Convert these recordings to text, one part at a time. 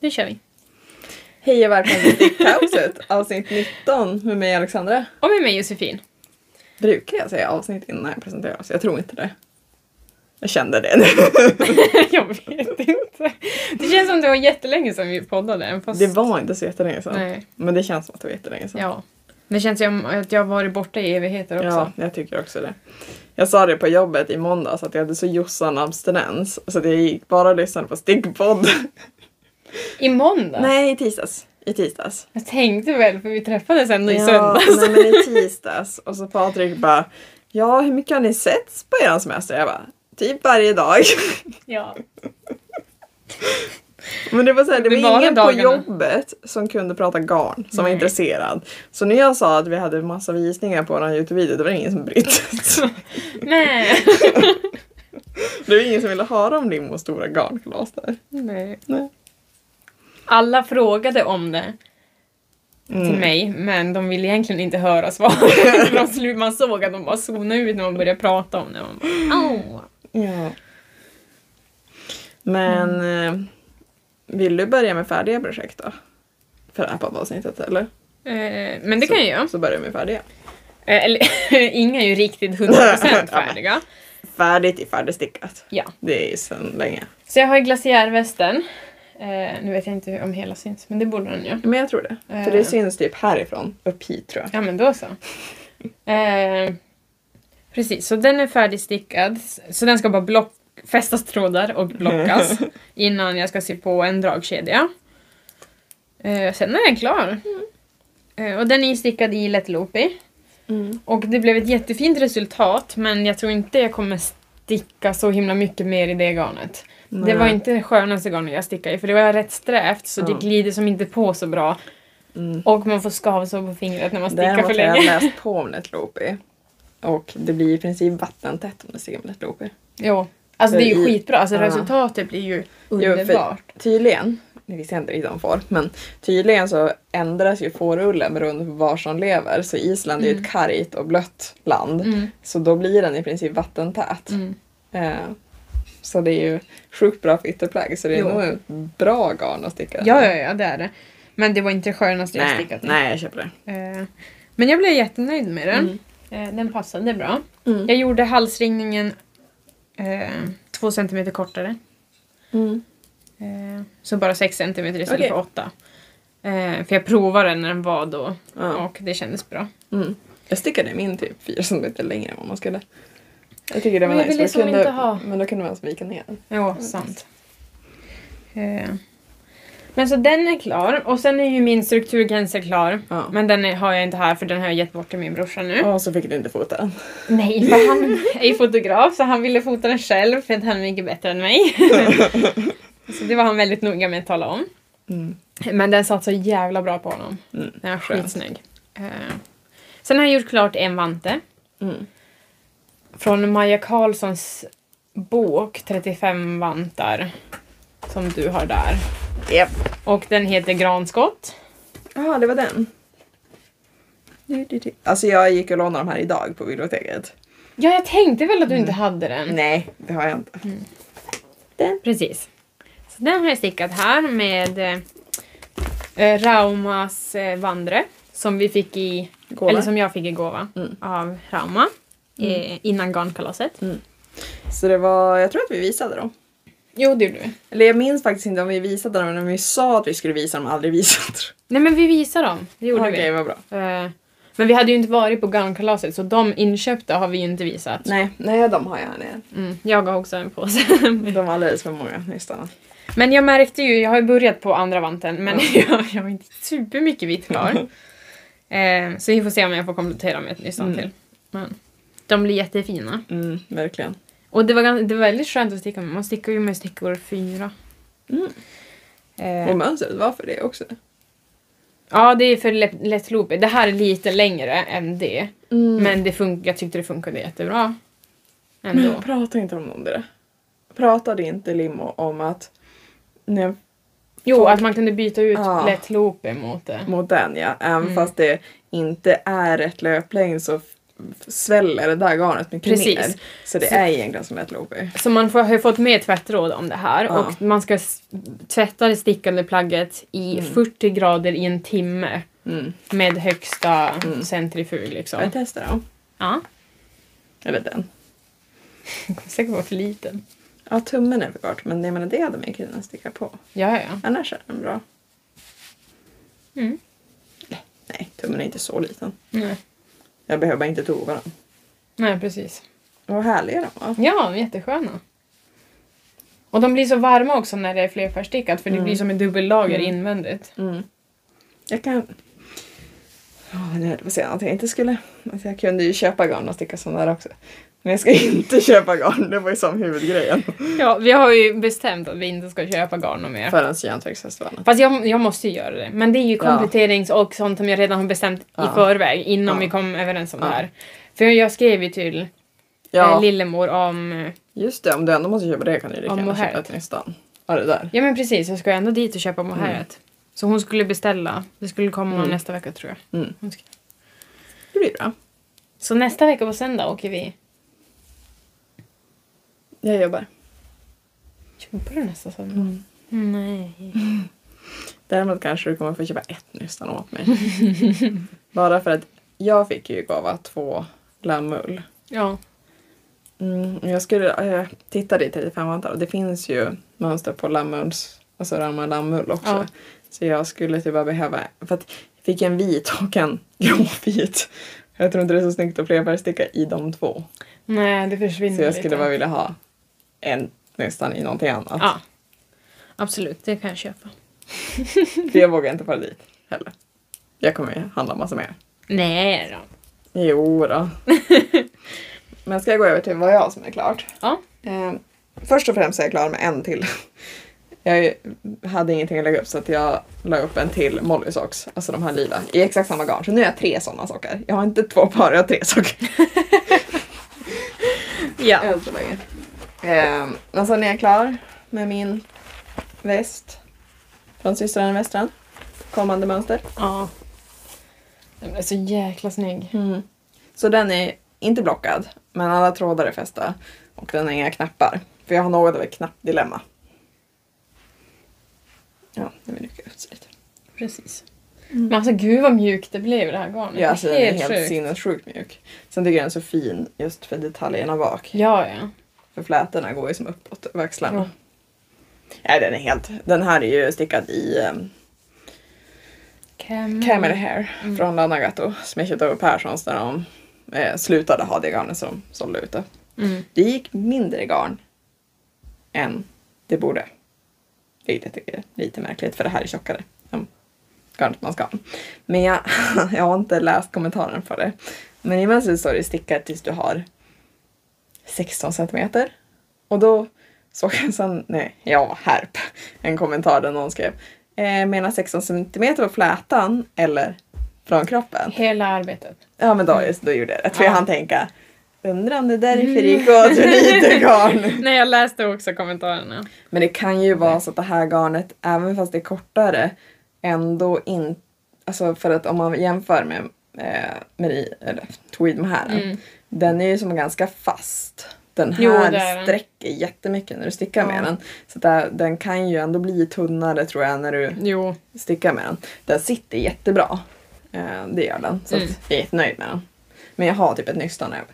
Nu kör vi. Hej och välkommen till Stickkaoset, avsnitt 19 med mig Alexandra. Och med mig Josefin. Brukar jag säga avsnitt innan jag presenterar oss? Jag tror inte det. Jag kände det nu. jag vet inte. Det känns som det var jättelänge sedan vi poddade. Fast... Det var inte så jättelänge sedan. Nej. Men det känns som att det var jättelänge sedan. Ja. Det känns som att jag har varit borta i evigheter också. Ja, jag tycker också det. Jag sa det på jobbet i måndags att jag hade så jossan abstinens så att jag gick bara och lyssnade på stickpodd. I måndag? Nej, i tisdags. I tisdags. Jag tänkte väl, för vi träffades ändå i Ja, söndags. nej, men i tisdags. Och så Patrik bara Ja, hur mycket har ni sett på er semester? Jag bara Typ varje dag. Ja. Men det var, så här, det Det var var ingen på dagarna. jobbet som kunde prata garn, som var Nej. intresserad. Så när jag sa att vi hade massa visningar på vår Youtube-video, det var ingen som brydde sig. Nej. Det var ingen som ville höra om Limmos stora garnkalas där. Nej. Nej. Alla frågade om det till Mm. mig, men de ville egentligen inte höra svaret. Man såg att de bara zonade ut när man började prata om det. Bara, Åh. Ja. Men Mm. eh, vill du börja med färdiga projekt då? För det här poddavsnittet eller? Eh, men det så, kan jag göra. Så börjar vi med färdiga. Eh, Eller, inga är ju riktigt 100% färdiga. Färdigt är färdigstickat. Ja. Det är sedan länge. Så jag har ju glaciärvästen. Eh, nu vet jag inte om hela syns, men det borde den ju. Men jag tror det. För Eh. det syns typ härifrån, upp hit tror jag. Ja, men då så. Eh, precis, så den är färdigstickad. Så den ska bara block, fästas trådar och blockas innan jag ska sy på en dragkedja. Eh, sen är den klar. Eh, och den är stickad i lätt loopy. Mm. Och det blev ett jättefint resultat men jag tror inte jag kommer sticka så himla mycket mer i det garnet. Det var Nej. inte det skönaste garnet jag stickade i för det var rätt strävt så Ja. det glider som inte på så bra. Mm. Och man får skavsår på fingret när man stickar för Däremot har jag länge. läst på om Lättloopy. Och det blir i princip vattentätt om du stickar med Lättloopy. Jo. Alltså det är ju För i- skitbra, alltså Ja. resultatet blir ju för- underbart. Tydligen, nu visste jag inte riktigt om får, men tydligen så ändras ju fårullen beroende på var som lever. Så Island är ju Mm. ett kargt och blött land. Mm. Så då blir den i princip vattentät. Mm. Eh, så det är ju sjukt bra för ytterplagg så det är Jo. nog ett bra garn att sticka. Ja, ja, ja, det är det. Men det var inte det skönaste jag stickat nej, jag köper det. Eh, Men jag blev jättenöjd med den. Mm. Eh, Den passade bra. Mm. Jag gjorde halsringningen eh, två centimeter kortare. Mm. Eh, så bara 6 cm istället Okej. för 8. Eh, för jag provade den när den var då Ja. och det kändes bra. Mm. Jag stickade min typ 4 cm längre än vad man skulle. Jag tycker det var Men nice. liksom kunde, inte ha- Men då kunde man vika ner den. Jo, sant. Eh, men så den är klar och sen är ju min strukturgränser klar. Ja. Men den är, har jag inte här för den har jag gett bort till min brorsa nu. Och så fick du inte fota den. Nej, för han är ju fotograf så han ville fota den själv för att han är mycket bättre än mig. så det var han väldigt noga med att tala om. Mm. Men den satt så jävla bra på honom. Mm. Den var skitsnygg. Eh, sen har jag gjort klart en vante. Mm. Från Maja Karlssons bok 35 vantar. Som du har där. Japp. Och den heter Granskott. Jaha, det var den. Alltså jag gick och lånade de här idag på biblioteket. Ja, jag tänkte väl att du inte hade den. Nej, det har jag inte. Precis. Den har jag stickat här med eh, Raumas eh, vandre. Som vi fick i, Gåva. eller som jag fick i gåva Mm. av Rauma. Eh, innan garnkalaset. Så det var, jag tror att vi visade dem. Jo, det gjorde vi. Eller jag minns faktiskt inte om vi visade dem, men om vi sa att vi skulle visa dem, aldrig visat. Nej men vi visade dem. Det gjorde Okej, vi. vad bra. Eh, men vi hade ju inte varit på garnkalaset så de inköpta har vi ju inte visat. Nej, nej, de har jag nere. Mm, jag har också en påse. De var alldeles för många nästan. Men jag märkte ju, jag har ju börjat på andra vanten men jag, jag har inte supermycket vitt kvar. eh, så vi får se om jag får komplettera med ett nystan Mm. till. Men de blir jättefina. Mm, verkligen. Och det var, det var väldigt skönt att sticka med. Man stickar ju med stickor fyra. Mm. Eh, Och mönstret var för det också. ja, det är för lätt, lätt loopy. Det här är lite längre än det. Mm. Men det fun- jag tyckte det funkade jättebra. Ändå. Men prata inte om det. Pratade inte Limo om att när Jo, folk- att man kunde byta ut Ja. lätt loopy mot det. mot den ja, även Mm. fast det inte är rätt löplängd så sväller det där garnet mycket Precis. mer. Så det Så- är egentligen som ett loopy. Så man får, har ju fått med tvättråd om det här Ja. och man ska tvätta det stickande plagget i Mm. 40 grader i en timme Mm. med högsta Mm. centrifug liksom. Jag testar då. Ja. Eller den. Den kommer säkert vara för liten. Ja, tummen är för kort men jag menar det hade man kunnat sticka på. Ja, ja. Annars är den bra. Mm. Nej, tummen är inte så liten. Nej. Jag behöver bara inte tova den. Nej, precis. Vad härliga de var. Ja, jättesköna. Och de blir så varma också när det är flerfärgstickat för det Mm. blir som ett dubbellager Mm. invändigt. Mm. Jag kan... Oh, nu höll jag på att säga att jag inte skulle... Alltså jag kunde ju köpa garn och sticka sådana där också. Men jag ska inte köpa garn, det var ju som huvudgrejen. Ja, vi har ju bestämt att vi inte ska köpa garn och mer. Förrän Järnverksfestivalen. Fast jag, jag måste ju göra det. Men det är ju Ja. kompletterings och sånt som jag redan har bestämt i Ja. förväg innan Ja. vi kom överens om Ja. det här. För jag skrev ju till Ja, eh, Lillemor om... eh, just det. Om du ändå måste köpa det kan du lika Om gärna köpa till nästan. Ja, det där. Ja men precis, jag ska ändå dit och köpa mohairet. Så hon skulle beställa. Det skulle komma Mm. nästa vecka tror jag. Mm. Hon ska- Det blir bra. Så nästa vecka på söndag åker vi. Jag jobbar. Jobbar du nästa söndag? Mm. Nej. Däremot kanske du kommer få köpa ett nystan åt mig. Bara för att jag fick ju i gåva två lammull. Ja. Mm, jag skulle äh, titta i 35 vantar och det finns ju mönster på lammulls, alltså ramma lammull också. Ja. Så jag skulle typ bara behöva, för att jag fick en vit och en gråvit. Jag tror inte det är så snyggt att flerfärgsticka i de två. Nej, det försvinner Så jag lite. skulle bara vilja ha en nästan i någonting annat. Ja. Absolut, det kan jag köpa. Jag vågar inte fara dit heller. Jag kommer ju handla massa mer. Nej då. Jo då. Men ska jag gå över till vad jag som är klart? Ja. Eh, först och främst är jag klar med en till. Jag hade ingenting att lägga upp så att jag la upp en till Molly socks, alltså de här lila, i exakt samma garn. Så nu har jag tre sådana sockar. Jag har inte två par, jag har tre sockar. Ja. Än så länge. Eh, men sen är jag klar med min väst från systrarna Västran. Kommande mönster. Ja. Den är så jäkla snygg. Mm. Så den är inte blockad, men alla trådar är fästa. Och den har inga knappar. För jag har något av ett knappdilemma. Ja, det vill lycka ut sig lite. Precis. Men alltså gud vad mjukt det blev det här garnet. Ja, alltså den är helt sjukt. sinnessjukt mjuk. Sen tycker jag den är så fin just för detaljerna bak. Ja, ja. För flätorna går ju som uppåt över axlarna. Ja. Nej, den är helt... Den här är ju stickad i um, Cam... Camel Hair Mm. från Lanagato. Som jag köpte av Perssons när de eh, slutade ha det garnet som de sålde ute. Mm. Det gick mindre garn än det borde. Vilket jag tycker är lite märkligt för det här är tjockare än garnet man ska ha. Men jag, jag har inte läst kommentaren för det. Men i mönstret står det stickar tills du har 16 centimeter. Och då såg jag sen, nej, ja, härp, en kommentar där någon skrev eh, menar 16 centimeter på flätan eller från kroppen? Hela arbetet. Ja men då, just, då gjorde jag rätt. För Ja. jag hann tänka, undrar om det är därför det gick åt för lite garn. Nej, jag läste också kommentarerna. Men det kan ju vara så att det här garnet, även fast det är kortare, ändå inte... Alltså för att om man jämför med eh, Marie, eller Tweed Mohair, Mm. Den är ju som ganska fast. Den här Jo, är den. sträcker jättemycket när du stickar Ja. med den. Så där, den kan ju ändå bli tunnare tror jag när du Jo. stickar med den. Den sitter jättebra. Eh, det gör den. Så Mm. jag är jättenöjd med den. Men jag har typ ett nystan över.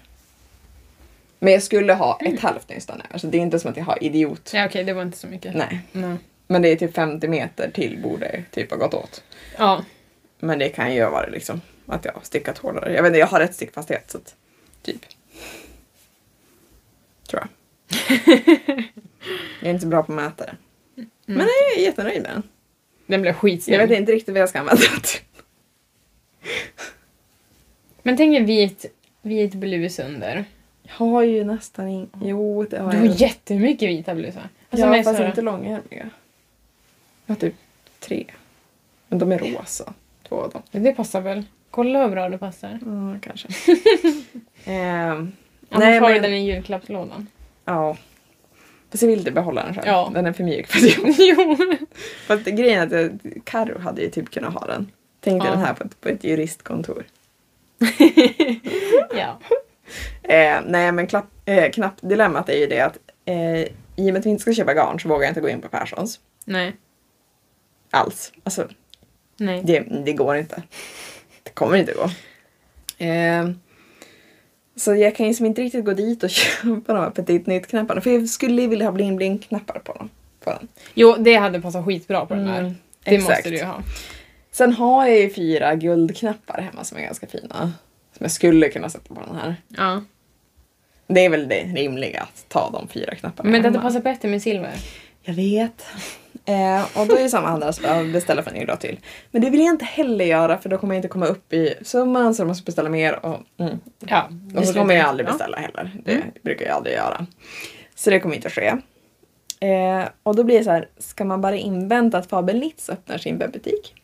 Men jag skulle ha ett halvt nystan över. Så det är inte som att jag har idiot. Ja, okej, det var inte så mycket. Nej. Nej. Men det är typ 50 meter till borde typ ha gått åt. Ja. Men det kan ju ha varit liksom att jag har stickat hårdare. Jag vet inte, jag har rätt stickfasthet så att typ. Tror jag. jag är inte så bra på mätare. Men jag är jättenöjd med den. Den blev skitsnygg. Jag vet inte riktigt vad jag ska använda den till. Men tänk en vit, vit blus under. Jag har ju nästan in... Jo, det har Du har jag. jättemycket vita blusar. Alltså, ja, fast så- inte långärmiga. Jag har typ tre. Men de är rosa. Två av dem. Det passar väl? Kolla hur bra det passar. Ja, kanske. Ehm, Annars har du den i julklappslådan. ja. Fast jag vill inte behålla den själv. Ja. Den är för mjuk. För det. jo. Fast grejen är att jag- Karo hade ju typ kunnat ha den. Tänk dig Ja. den här på ett, på ett juristkontor. ja. Eh, nej men klapp, eh, knappdilemmat är ju det att eh, i och med att vi inte ska köpa garn så vågar jag inte gå in på Perssons. Nej. Alls. Alltså Nej. det, det går inte. Det kommer inte gå. Eh, så jag kan ju som inte riktigt gå dit och köpa de här Petit Nytt-knapparna. För jag skulle vilja ha bling-bling-knappar på dem. På den. Jo, det hade passat skitbra på den här. Mm, Det exakt. måste du ju ha. Sen har jag ju fyra guldknappar hemma som är ganska fina. Som jag skulle kunna sätta på den här. Ja. Det är väl det rimliga att ta de fyra knapparna Men det hade passat bättre med silver. Jag vet. Eh, och då är det samma handlare som jag beställer för en ny dag till. Men det vill jag inte heller göra för då kommer jag inte komma upp i summan så jag måste beställa mer. Och, mm. Ja. och så kommer jag aldrig Ja. beställa heller. Det Mm. brukar jag aldrig göra. Så det kommer inte att ske. Eh, och då blir det så här, ska man bara invänta att Fabel Nitz öppnar sin webbutik?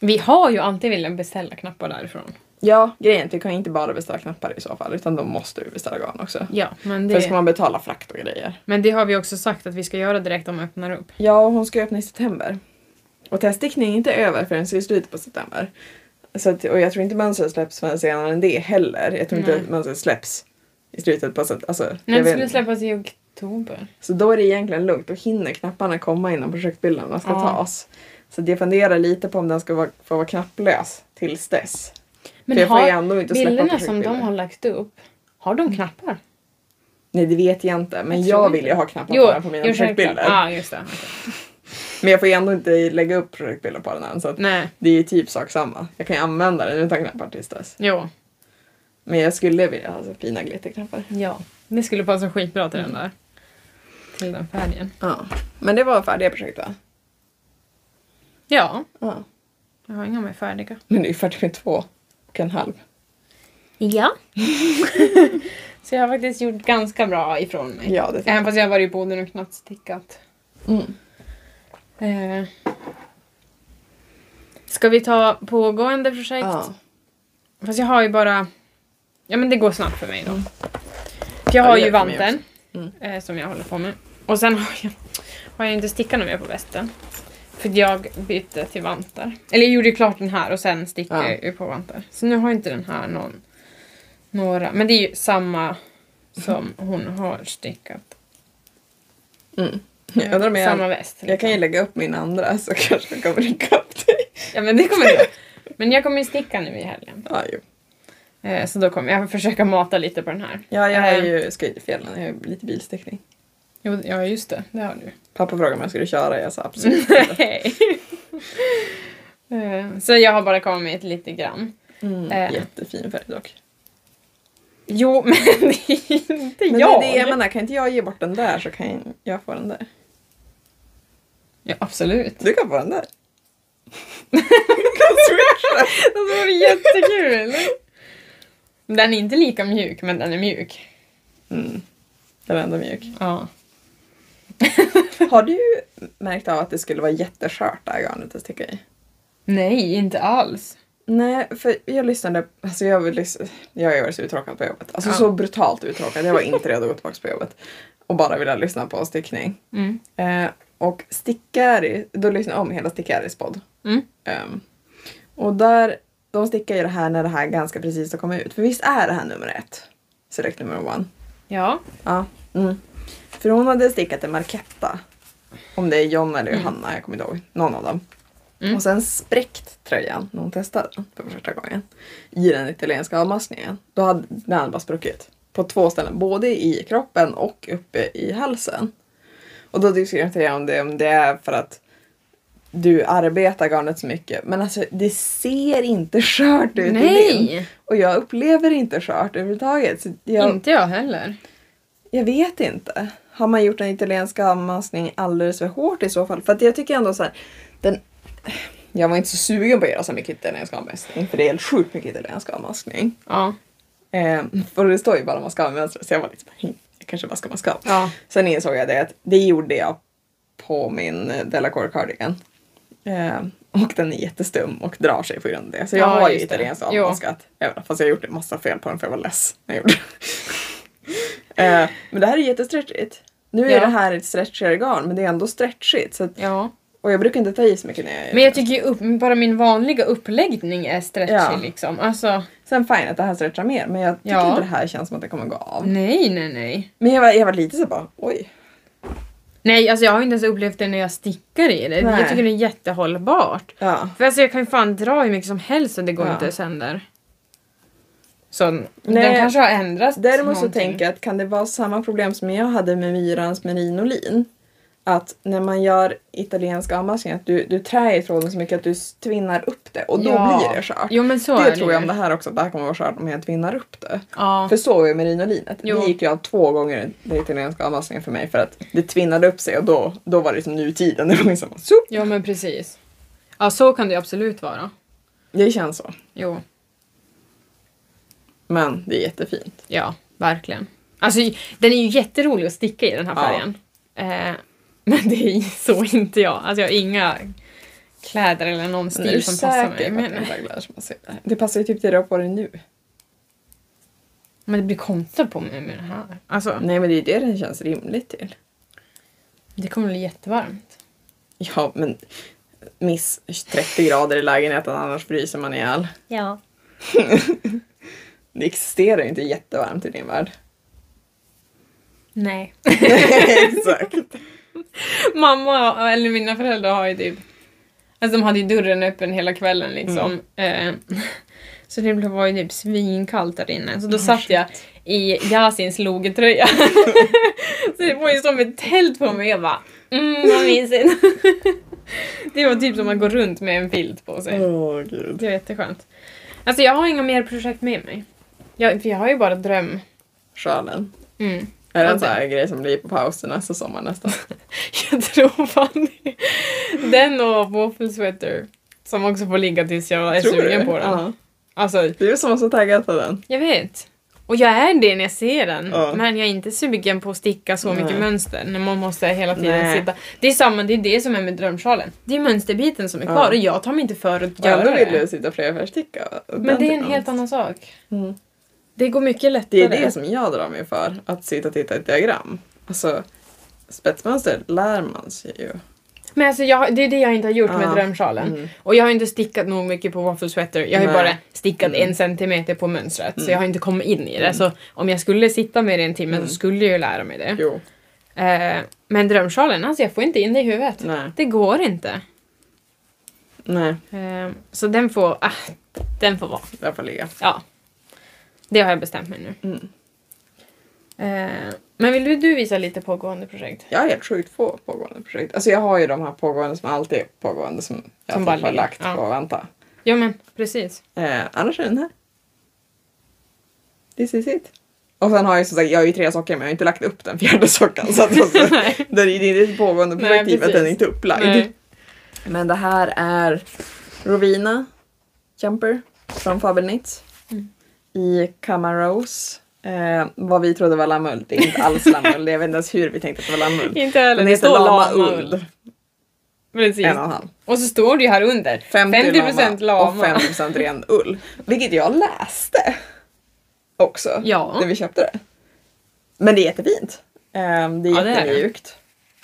Vi har ju alltid velat beställa knappar därifrån. Ja, grejen är att vi kan inte bara beställa knappar i så fall utan då måste vi beställa garn också. Ja, men För ska det, man betala frakt och grejer. men det har vi också sagt att vi ska göra direkt om de öppnar upp. Ja, och hon ska öppna i september. Och teststickning är inte över förrän i slutet på september. Så att, och jag tror inte mönstret släpps förrän senare än det heller. Jag tror inte Nej. att mönstret släpps i slutet på september. Alltså, jag det skulle inte. släppas i oktober. Så då är det egentligen lugnt. Då hinner knapparna komma innan projektbilderna ska Ja. tas. Så jag funderar lite på om den ska vara, få vara knapplös tills dess. Men För jag får har ändå inte släppa bilderna som de har lagt upp, har de knappar? Nej, det vet jag inte. Men Jag jag, vill ju ha knappar Jo, på, mina projektbilder. Ja, just det. Men jag får ju ändå inte lägga upp projektbilder på den än. Så det är ju typ sak samma. Jag kan ju använda den utan knappar tills dess. jo. Men jag skulle vilja ha så fina glitterknappar. Ja. Det skulle passa skitbra till den där. Till den färgen. Ja. Men det var färdiga projekt va? Ja, Ja. jag har inga mer färdiga. Men det är ju färdigt med två och en halv. Ja. Så jag har faktiskt gjort ganska bra ifrån mig. Ja, det Även jag. fast jag har varit i boden och knappt stickat. Mm. Eh. Ska vi ta pågående projekt? Ja. Fast jag har ju bara... Ja men det går snabbt för mig då. Mm. För jag Ja, har det ju vanten Mm. eh, som jag håller på med. Och sen har jag, har jag inte stickat något mer på västen. För jag bytte till vantar. Eller jag gjorde ju klart den här och sen stickade Ja. jag på vantar. Så nu har inte den här någon... Några. Men det är ju samma som hon har stickat. Mm. Jag undrar om jag, Samma väst. jag kan ju lägga upp min andra så kanske jag kommer ringa upp dig. Ja men det kommer du. Men jag kommer ju sticka nu i helgen. Ja, jo. Eh, så då kommer jag försöka mata lite på den här. ja jag har Eh, ju i fjällen. Jag har lite bilstickning. Jo, ja just det, det har du. Pappa frågade om jag skulle köra. Jag sa absolut inte. Nej. Eh, så jag har bara kommit lite grann. Mm. Eh. Jättefin färg dock. Jo, men det är inte Men jag. det är det jag menar. Kan inte jag ge bort den där så kan jag få den där. Ja, absolut. Du kan få den där. Det vore jättekul. Den är inte lika mjuk, men den är mjuk. Mm. Den är ändå mjuk. Ja. Har du märkt av att det skulle vara jätteskört det här garnet att sticka i? Nej, inte alls. Nej, för jag lyssnade, alltså jag, vill jag varit så uttråkad på jobbet. Alltså Ja. så brutalt uttråkad. Jag var inte redo att gå tillbaka på jobbet. Och bara ville lyssna på stickning. Mm. Eh, och Stickari, då lyssnade jag om hela Stickaris podd. Mm. Ehm, och där, de stickar ju det här när det här ganska precis har kommit ut. För visst är det här nummer ett? Select number one. Ja. Ja. Mm. För hon hade stickat en Marketta. Om det är John eller Mm. Johanna, jag kommer inte ihåg. Någon av dem. Mm. Och sen spräckt tröjan när hon testade den för första gången. I den italienska avmaskningen. Då hade den bara spruckit. På två ställen. Både i kroppen och uppe i halsen. Och då diskuterade jag om det, om det är för att du arbetar garnet så mycket. Men alltså det ser inte skört ut i din. Nej, Och jag upplever inte skört överhuvudtaget. Jag, inte jag heller. jag vet inte. Har man gjort en italiensk avmaskning alldeles för hårt i så fall? För att jag tycker ändå så här, den... Jag var inte så sugen på att göra så mycket italiensk avmaskning för det är helt sjukt mycket italiensk avmaskning. Ja. Eh, för det står ju bara mascavmönster så jag var lite bara, "Hm, jag kanske bara ska mascav. Ja. Sen insåg jag det att det gjorde jag på min Delacour cardigan. Eh, och den är jättestum och drar sig på grund av det. Så jag Ja, har ju italienskt Jo. avmaskat. Fast jag har gjort en massa fel på den för jag var less. när Jag gjorde. det. eh, men det här är jättestretchigt. Nu är Ja. det här ett stretchigare garn men det är ändå stretchigt. Så att, Ja. Och jag brukar inte ta i så mycket när jag gör Men jag tycker ju upp, bara min vanliga uppläggning är stretchy Ja. liksom. Alltså, Sen fine att det här stretchar mer men jag tycker inte det här känns som att det kommer gå av. nej, nej, nej. Men jag var, jag var lite så bara oj. Nej, alltså jag har inte ens upplevt det när jag stickar i det. Nej. Jag tycker det är jättehållbart. Ja. För alltså jag kan ju fan dra hur mycket som helst och det går Ja. inte sönder. Så den Nej. kanske har ändrats Däremot så tänker jag att kan det vara samma problem som jag hade med Myrans merinolin? Att när man gör italienska avmaskningar att du, du trär i tråden så mycket att du tvinnar upp det och då Ja. blir det skört. Jo men så det är tror det jag om det här också, att det här kommer att vara skört om jag tvinnar upp det. Ja. För så är ju merinolinet. Jo. Det gick ju av två gånger den italienska avmaskningen för mig för att det tvinnade upp sig och då, då var det som nutiden. Det var liksom ja men precis. Ja så kan det absolut vara. Det känns så. Jo, Men det är jättefint. ja verkligen. Alltså den är ju jätterolig att sticka i den här Ja. färgen. Eh, men det är så inte jag. Alltså jag har inga kläder eller någon Men är du stil som passar säker mig. på att Men, det är som det? Det passar ju typ till det du har på dig nu. men det blir konstigt på mig med det här. Alltså Nej men det är ju det den känns rimligt till. det kommer bli jättevarmt. Ja, men miss 30 grader i lägenheten annars fryser man ihjäl. Ja. Det existerar ju inte jättevarmt i din värld. Nej. Exakt. Mamma, eller mina föräldrar har ju typ... Alltså de hade ju dörren öppen hela kvällen liksom. Eh, så det var ju typ svinkallt där inne. Så då satt jag i Yasins logetröja. så det var ju som ett tält på mig. Jag bara, mm vad mysigt. det var typ som att gå runt med en filt på sig. Åh gud. Det var jätteskönt. Alltså jag har inga mer projekt med mig. Jag, för jag har ju bara dröm. Sjalen. Mm. Är det Ja, en sån här grej som blir på pausen nästa sommar nästan? Jag tror fan det. Den och Waffle Sweater. Som också får ligga tills jag är Tror sugen du? på den. Ja. Alltså, Du är som var så taggad på den. jag vet. Och jag är det när jag ser den. Ja. Men jag är inte sugen på att sticka så mycket Nej. mönster när man måste hela tiden Nej. sitta. Det är samma, det är det som är med drömsjalen. Det är mönsterbiten som är kvar Ja. och jag tar mig inte för att Och ändå göra vill du det. sitta flerfärgsticka. Men det är en helt annan sak. Mm. Det går mycket lättare. Det är det som jag drar mig för, att sitta och titta i ett diagram. Alltså, spetsmönster lär man sig ju. Men alltså jag, det är det jag inte har gjort med Ja. drömsjalen. Mm. Och jag har inte stickat nog mycket på waffle sweater. Jag har ju Nej. bara stickat Mm. en centimeter på mönstret. Så Mm. jag har inte kommit in i det. Mm. Så om jag skulle sitta med det en timme Mm. så skulle jag ju lära mig det. Eh, men drömsjalen, alltså jag får inte in det i huvudet. Nej. Det går inte. Nej, Eh, så den får, ah, den får vara. det får ligga. Ja. Det har jag bestämt mig nu. Mm. Eh, men vill du, du visa lite pågående projekt? Jag har helt sjukt få pågående projekt. Alltså jag har ju de här pågående som alltid är pågående som jag Som bara har lagt Ja. på att vänta. Ja men precis. Eh, annars är den här. This is it. Och sen har jag som sagt, jag har ju tre sockor men jag har inte lagt upp den fjärde sockan. Så att alltså, Nej. det är är ett pågående Nej, och med att den är inte upplagd. Nej. Men det här är Rovina Jumper från Fabelnitz. I Camarose. Eh, vad vi trodde var lammull. Det är inte alls lammull. Jag vet inte ens hur vi tänkte att det var lammull. Inte heller, det står Lama lama Ull. Precis. En och en halv. Och så står det ju här under 50, 50% lama. och 50% ren ull. Vilket jag läste också Ja. när vi köpte det. Men det är jättefint. Um, det är Ja, jättemjukt.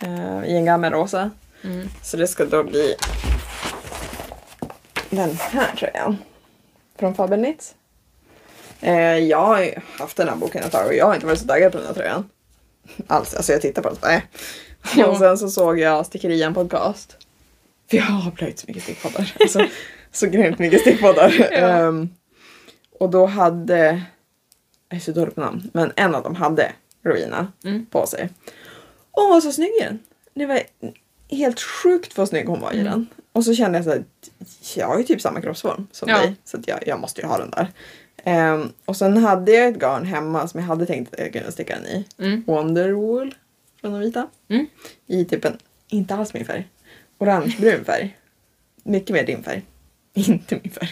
Eh, I en gammelrosa. Mm. Så det ska då bli den här tröjan. Från Fabelnitz. Eh, jag har ju haft den här boken ett tag och jag har inte varit så taggad på den här tröjan. Alls. Alltså jag tittar på den äh. Jo. Och sen så såg jag Stickerian podcast. För jag har plöjt så mycket stickpoddar. Alltså, så grymt mycket stickpoddar. Ja. Ehm, och då hade, jag är så dålig på namn, men en av dem hade Rowena Mm. på sig. Och hon var så snygg i den. Det var helt sjukt vad snygg hon var i Mm. den. Och så kände jag så här, jag har ju typ samma kroppsform som Ja. dig. Så att jag, jag måste ju ha den där. Ehm, och sen hade jag ett garn hemma som jag hade tänkt att jag kunde sticka den i. Mm. Wonderwool från de vita. Mm. I typ en, inte alls min färg, orangebrun färg. Mycket mer din färg. Inte min färg.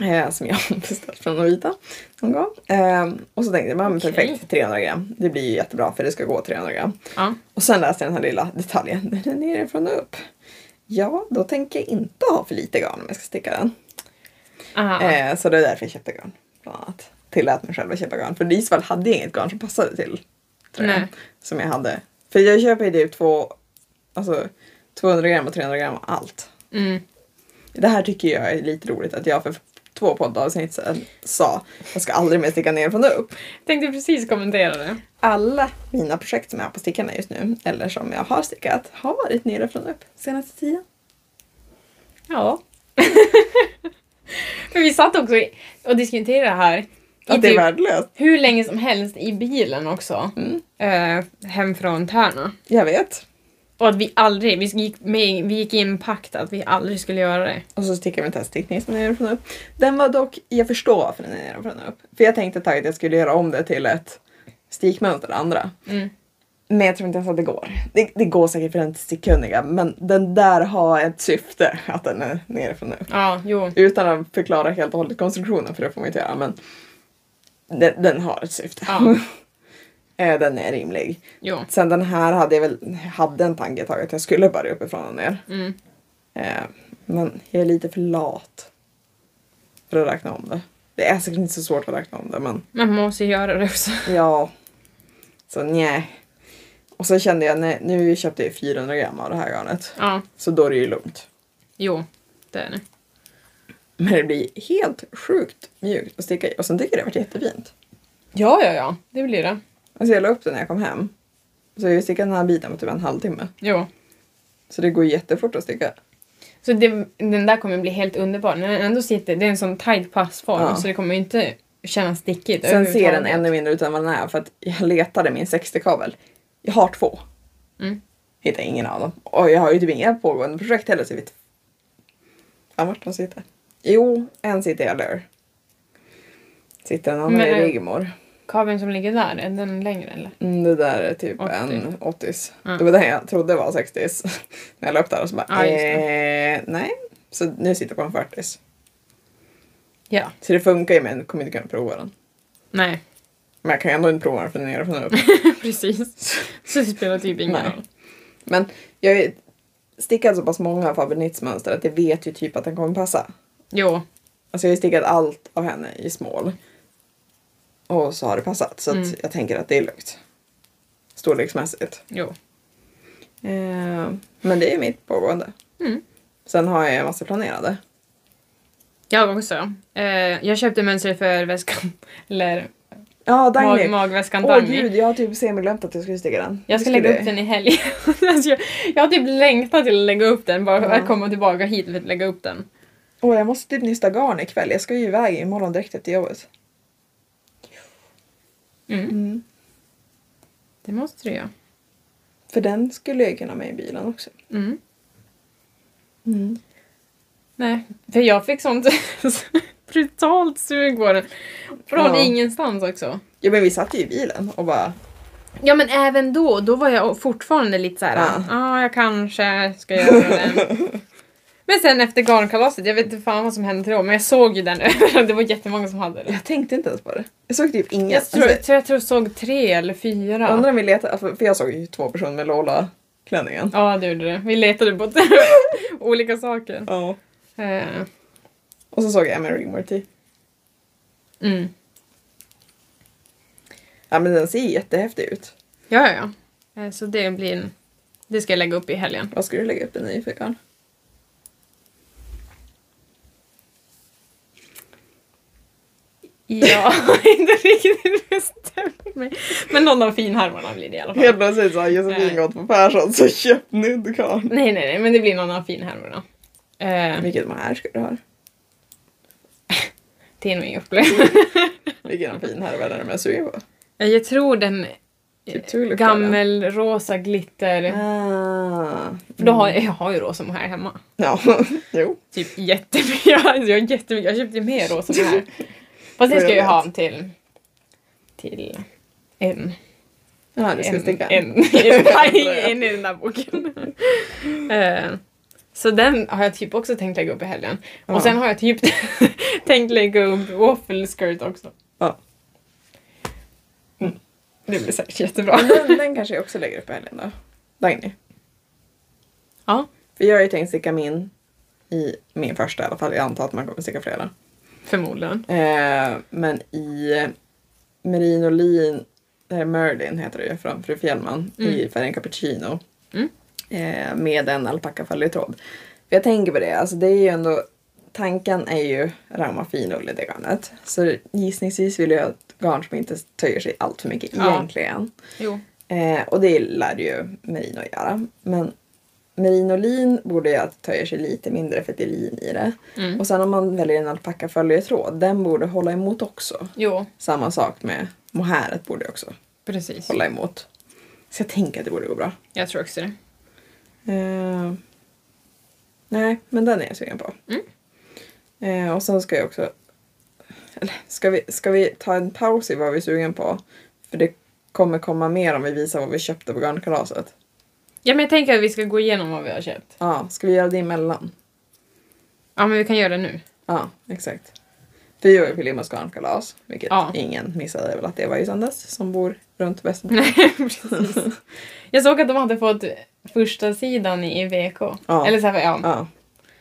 Eh, som jag har beställt från de vita någon gång. Eh, och så tänkte jag, men Okej. perfekt, 300 gram. Det blir ju jättebra för det ska gå 300 gram. Ja. Och sen läste jag den här lilla detaljen, den är nerifrån och upp. Ja, då tänker jag inte ha för lite garn om jag ska sticka den. Aha. Eh, så det är därför jag köpte garn. Bland annat. Tillät mig själv att köpa garn. För i Isfall hade inget garn som passade till tröjan. Som jag hade. För jag köper ju typ två, alltså 200 gram och 300 gram och allt. Mm. Det här tycker jag är lite roligt att jag för två poddavsnitt sedan sa jag ska aldrig mer sticka ner från upp. Tänkte precis kommentera det. Alla mina projekt som jag har på stickarna just nu, eller som jag har stickat, har varit nere från upp senaste tiden. Ja. Men vi satt också och diskuterade det här Att det är typ värdelöst. hur länge som helst i bilen också. Mm. Eh, hem från Tärna. Jag vet. Och att vi aldrig, vi gick, med, vi gick in pakt att vi aldrig skulle göra det. Och så stickar vi en teststickning som är från upp. Den var dock, jag förstår varför den är från upp. För jag tänkte ett tag att jag skulle göra om det till ett stickmönster, det andra. Mm. Men jag tror inte ens att det går. Det, det går säkert för den stickkunniga, men den där har ett syfte att den är nere från upp. Ja, jo. Utan att förklara helt och hållet konstruktionen, för det får man inte göra, men den, den har ett syfte. Ja. Eh, den är rimlig. Jo. Sen den här hade jag väl, hade en tanke att jag skulle börja uppifrån och ner. Mm. Eh, men jag är lite för lat för att räkna om det. Det är säkert inte så svårt att räkna om det, men Man måste göra det också. ja. Så nej. Och så kände jag, nej, nu köpte jag 400 gram av det här garnet. Ja, Så då är det ju lugnt. jo. Det är det. Men det blir helt sjukt mjukt att sticka i. Och sen tycker jag det har varit jättefint. Ja, ja, ja. Det blir det. Alltså jag la upp det när jag kom hem. Så jag stickade den här biten på typ en halvtimme. Jo. Så det går jättefort att sticka. Så det, den där kommer bli helt underbar. Den ändå sitter, det är en sån tight passform Ja. så det kommer ju inte kännas stickigt Sen ser den ännu mindre ut än vad den är för att jag letade min 60-kabel. Jag har två. Mm. Hittar ingen av dem. Och jag har ju typ inga pågående projekt heller så jag vet fan vart de sitter. Jo, en sitter i Allure. Sitter en annan Men, i Rigmor. Kabeln som ligger där, är den längre eller? Mm, det där är typ 80. en 80 Ja. Det var den jag trodde var 60 När jag la upp där och så bara Ja, just eh, nej. Så nu sitter jag på en 40 Ja. Så det funkar ju men jag kommer inte kunna prova den. Nej, Men jag kan ju ändå inte prova för den är från upp. precis. Så det spelar typ ingen Nej. roll. Men jag ju stickat så pass många Faber mönster att jag vet ju typ att den kommer passa. Jo. Alltså jag har ju stickat allt av henne i smål. Och så har det passat. Så Mm. att jag tänker att det är lugnt. Storleksmässigt. Jo. Eh, men det är mitt pågående. Mm. Sen har jag en massa planerade. Jag också. Eh, jag köpte mönster för väskan. Eller Ja, mag, Dagny. magväskan Åh gud, jag har typ semiglömt att jag skulle sticka den. Jag ska lägga upp den i helgen. alltså jag, jag har typ längtat till att lägga upp den. Bara för Ja. att komma tillbaka hit för att lägga upp den. Åh, jag måste typ nysta garn ikväll. Jag ska ju iväg imorgon direkt efter jobbet. Mm. Mm. Det måste du göra. För den skulle jag kunna ha med i bilen också. Mm. Mm. Nej, för jag fick sånt brutalt sug på den. Från Ja. ingenstans också. Ja men vi satt ju i bilen och bara Ja men även då, då var jag fortfarande lite såhär, ja Ja. ah, jag kanske ska göra den. men sen efter garnkalaset, jag vet inte fan vad som hände då, men jag såg ju den överallt. Det var jättemånga som hade den. Jag tänkte inte ens på det. Jag såg typ ingen. Jag tror, Alltså, jag tror jag såg tre eller fyra. undrar om vi letade, alltså, för jag såg ju två personer med Lola-klänningen. Ja, det gjorde det. Vi letade på olika saker. Ja. Eh, Och så såg jag Emma Rigmore mm. Ja men den ser jättehäftig ut. Ja, ja, ja. Eh, Så det blir en... Det ska jag lägga upp i helgen. Vad ska du lägga upp den i för garn? Jag har inte riktigt bestämt mig. Men någon av finhärvorna blir det i alla fall. Helt plötsligt så har Josefin Nej. gått på Persson så köpt nuddgarn. Nej, nej, nej, men det blir någon av finhärvorna. Eh, Vilket de här ska du ha? Det är nog inget problem. Vilken fin härva är det med suger på? Jag tror den Typ tulip, gammelrosa glitter. Ah. För då har jag, jag har ju rosa mohair hemma. Ja, jo. Typ jättemycket. Jag, har jättemycket. jag köpte mer rosa mohair. Fast det ska jag ju ha till... Till en. Ja, du ska en, sticka en, en, en i den där boken. Eh, så den har jag typ också tänkt lägga upp i helgen. Ja. Och sen har jag typ tänkt lägga upp waffle skirt också. Ja. Det blir säkert jättebra. Den, den kanske jag också lägger upp i helgen då. Dagny. Ja, För jag har ju tänkt sticka min i min första i alla fall. Jag antar att man kommer sticka flera. förmodligen. Eh, men i eh, Merino Lin, det här Merlin heter det ju från Fru Fjällman i färgen cappuccino. Mm. Eh, med en alpackaföljetråd. För jag tänker på det, alltså det är ju ändå tanken är ju rauma finull i det garnet. Så gissningsvis vill jag ha ett garn som inte töjer sig allt för mycket Ja. egentligen. Jo. Eh, och det lär ju merino göra. Men merinolin borde ju att töja sig lite mindre för att det är lin i det. Mm. Och sen om man väljer en alpackaföljetråd, den borde hålla emot också. Jo, Samma sak med mohäret borde också precis. hålla emot. Så jag tänker att det borde gå bra. Jag tror också det. Eh, nej, men den är jag sugen på. Mm. Eh, och sen ska jag också... Eller ska vi, ska vi ta en paus i vad vi är sugen på? För det kommer komma mer om vi visar vad vi köpte på garnkalaset. Ja, men jag tänker att vi ska gå igenom vad vi har köpt. Ja, ska vi göra det emellan? Ja, men vi kan göra det nu. Ja, exakt. Vi var ju på Limmas garnkalas, vilket Ja. ingen missade väl att det var i söndags, som bor runt Västerbro. Nej, precis. Jag såg att de hade fått första sidan i VK. Ja. Eller så här, ja. Ja.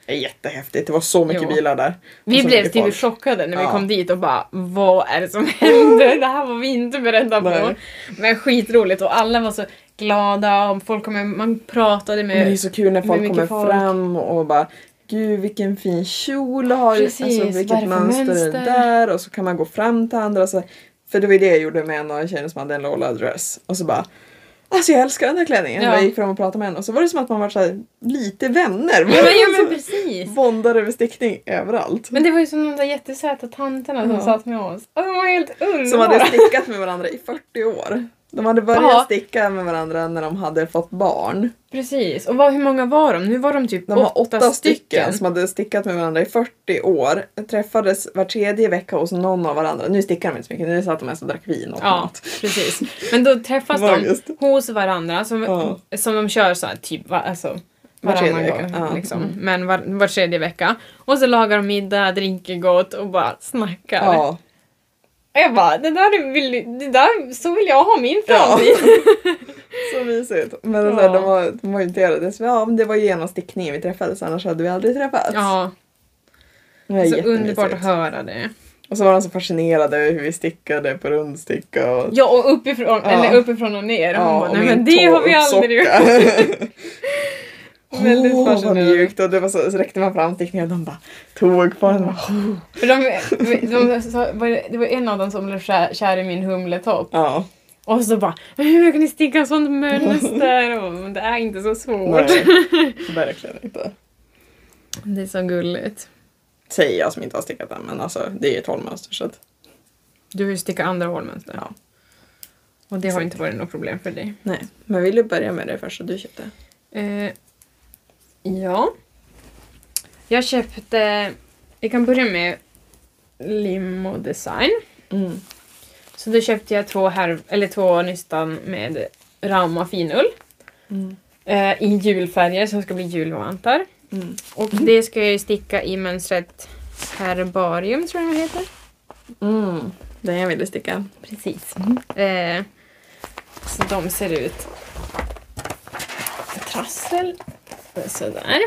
Det är jättehäftigt, det var så mycket Jo. bilar där. Vi blev typ folk. chockade när vi Ja. kom dit och bara vad är det som hände? Det här var vi inte beredda på. Nej. Men skitroligt och alla var så glada och folk kom, man pratade Men det är med... så kul när Med folk kommer folk. fram och bara Gud vilken fin kjol du har, Precis, alltså, vad är vilket mönster, är det där och så kan man gå fram till andra. Så, för det var det jag gjorde med en av tjejerna som hade en Lola dress och så bara Alltså jag älskar den här klänningen. Ja. Jag gick fram och pratade med henne och så var det som att man var så lite vänner. Ja men, ja, men precis. Bondar över stickning överallt. Men det var ju som de där jättesöta tanterna som Ja. satt med oss. Och de var helt underbara. Som hade stickat med varandra i 40 år. De hade börjat Ja. sticka med varandra när de hade fått barn. Precis. Och vad, hur många var de? Nu var de typ De var åtta, åtta stycken som hade stickat med varandra i 40 år. Träffades var tredje vecka hos någon av varandra. Nu stickar de inte så mycket, nu satt de mest och drack vin och Ja, mat. precis. Men då träffas de hos varandra som, Ja. som de kör så här, typ alltså, Var varannan tredje gång. vecka, ja. Liksom. Mm. Men var, var tredje vecka. Och så lagar de middag, dricker gott och bara snackar. Ja. Och jag bara, det där vill, det där, så vill jag ha min Ja. framtid. Så mysigt. Men Ja. så här, de var, de. Så, ja, men det var genom stickningen vi träffades, annars hade vi aldrig träffats. Ja, Det var så underbart att höra det. Och så var de så fascinerade över hur vi stickade på rundsticka. Och, Ja, och uppifrån, Ja. eller uppifrån och ner. Och hon bara, och nej men det har vi aldrig gjort. Väldigt Åh, vad fascinerande. mjukt. Och det var så, så räckte man fram stickningen och de bara tog på den. bara, "Oh." För de, de, så, var det, var en av dem som blev kär, kär i min humletopp. Ja. Och så bara, hur kan ni sticka sånt mönster? Och, men det är inte så svårt. Nej, verkligen inte. Det är så gulligt. Säger jag som inte har stickat den, men alltså det är ett hållmönster så att, Du vill sticka andra hålmönster. ja. Och det har inte varit något problem för dig. Nej, men vill du börja med det första du köpte? Eh, ja. Jag köpte, vi kan börja med Limo Design. Mm. Så då köpte jag två, här, eller två nystan med Rauma finull. Mm. Eh, I julfärger som ska bli julvantar. Mm. Och det ska jag sticka i mönstret Herbarium tror jag det heter. Mm. Den jag ville sticka. Precis. Eh, så de ser ut trassel. Sådär.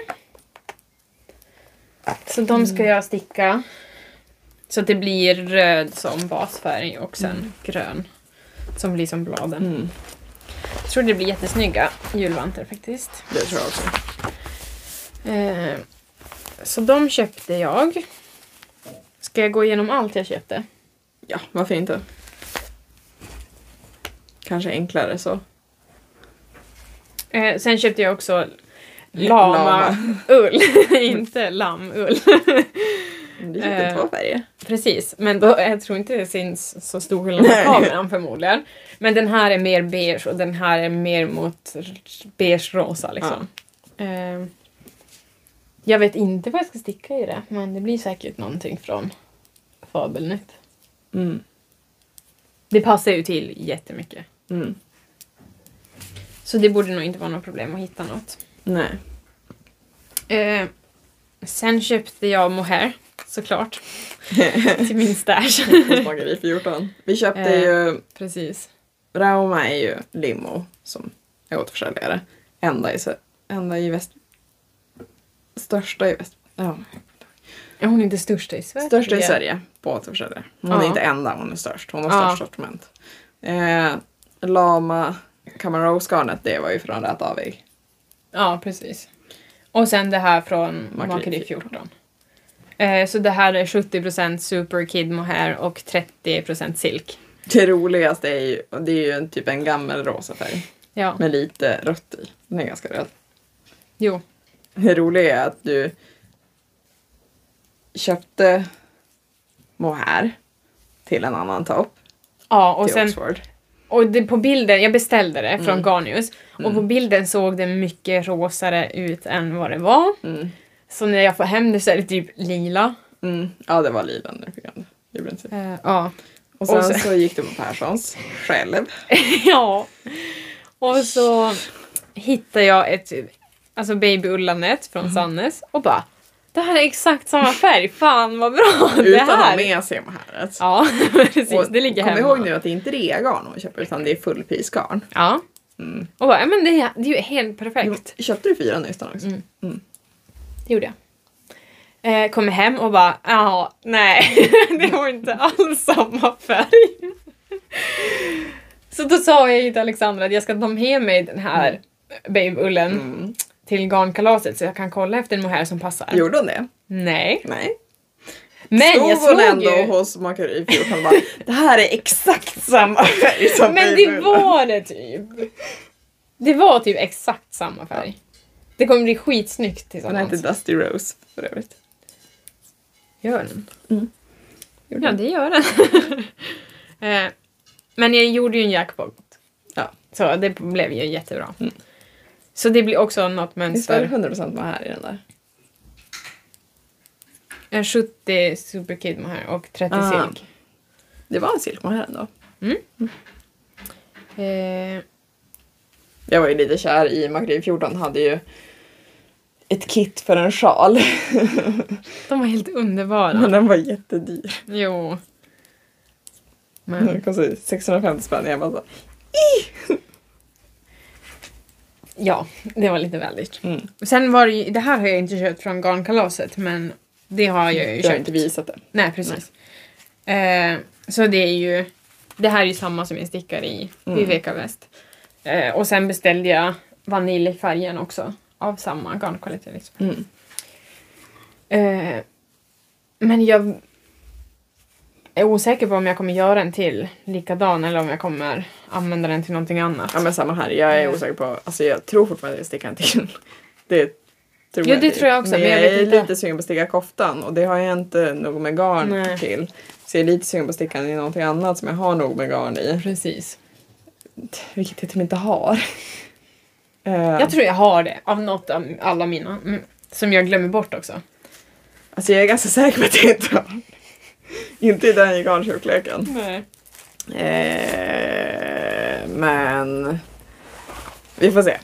Så de ska jag sticka så att det blir röd som basfärg och sen grön som blir som bladen. Mm. Jag tror det blir jättesnygga julvantar faktiskt. Det tror jag också. Eh, så de köpte jag. Ska jag gå igenom allt jag köpte? Ja, varför inte? Kanske enklare så. Eh, sen köpte jag också Lama. lama-ull, inte lammull. Du köpte Eh. två färger. Precis, men då, jag tror inte det syns så stor skillnad på kameran förmodligen. Men den här är mer beige och den här är mer mot beige-rosa liksom. Eh, jag vet inte vad jag ska sticka i det, men det blir säkert någonting från Fabelnytt. Mm. Det passar ju till jättemycket. Mm. Så det borde nog inte vara något problem att hitta något. Nej. Eh, sen köpte jag mohair, såklart. till min stash. Hos Bageri 14. Vi köpte Eh. ju, Precis. Rauma är ju limo som är återförsäljare. Enda i, enda i väst... Största i väst... Ja. Är hon inte största i Sverige? Största i Sverige på återförsäljare. Hon är Ja. inte enda, hon är störst. Hon har Ja. störst sortiment. Eh, Lama Camarose garnet, det var ju från Rätt Avig. Ja, precis. Och sen det här från Makeri Makeri 14. Eh, så det här är 70% Super Kid Mohair och 30% silk. Det roligaste är ju, det är ju en, typ en gammal rosa färg Ja, med lite rött i. Den är ganska röd. jo. Det roliga är att du köpte mohair till en annan topp Ja, och sen Oxford. Och det, på bilden, jag beställde det från Mm. Garnius och på bilden såg det mycket rosare ut än vad det var. Mm. Så när jag får hem det så är det typ lila. Mm. Ja, det var lila det. i princip. Eh, ja. Och sen, Och sen- så gick du på Perssons själv. ja. Och så hittade jag ett alltså babyullanet från Mm. Sannes och bara det här är exakt samma färg, fan vad bra det Utan att ha här med sig mohairet. Ja, precis. Och det ligger kom hemma. ihåg nu att det inte är reagarn hon köper utan det är fullprisgarn. Ja. Mm. Och bara, men det, är- det är ju helt perfekt. Köpte du fyra nystan också? Mm. Mm. Det gjorde jag. Eh, kommer hem och bara, ja, nej, det var inte alls samma färg. Så då sa jag till Alexandra att jag ska ta med mig den här babyullen Mm. Till garnkalaset så jag kan kolla efter en mohair som passar. Gjorde hon det? Nej. Nej. Men Stod jag hon såg ändå ju... hos Makeri 14 och bara Det här är exakt samma färg som Men det babybullen." var det typ. Det var typ exakt samma färg. Det kommer bli skitsnyggt Den tillsammans. heter Dusty Rose för övrigt. Gör den? Mm. Ja, det gör den. Eh, Men jag gjorde ju en jackpot. Ja. Så det blev ju jättebra. Mm. Så det blir också något Visst var det mönster. 100% med här i den där? En 70 Superkid mohair och 30 Ah. silk. Det var en silkmohair ändå. Eh, Jag var ju lite kär i Makeri 14 hade ju ett kit för en sjal. de var helt underbara. Men den var jättedyr. Jo. Men, Den kostade 650 spänn. Jag bara så, ja, det var lite väl dyrt. mm. Sen var det ju, det här har jag inte köpt från garnkalaset men det har jag ju Jag har köpt. inte visat det. Nej, precis. Eh, så det är ju, det här är ju samma som jag stickar i Mm. Viveka Väst. Eh, och sen beställde jag vaniljfärgen också av samma garnkvalitet. Liksom. Mm. Eh, men jag är osäker på om jag kommer göra en till likadan eller om jag kommer använda den till någonting annat. Ja men samma här. Jag är Mm. osäker på, alltså jag tror fortfarande att jag stickar en till. Det tror Ja, det inte. tror jag också, Men men jag, jag är inte. lite sugen på att sticka koftan och det har jag inte nog med garn Nej. till. Så jag är lite sugen på att sticka den i någonting annat som jag har nog med garn i. Precis. Vilket jag typ inte har. Jag tror jag har det av något av alla mina. Mm, som jag glömmer bort också. Alltså jag är ganska säker på att jag inte har. inte i den i garntjockleken. Nej. Eh, men vi får se.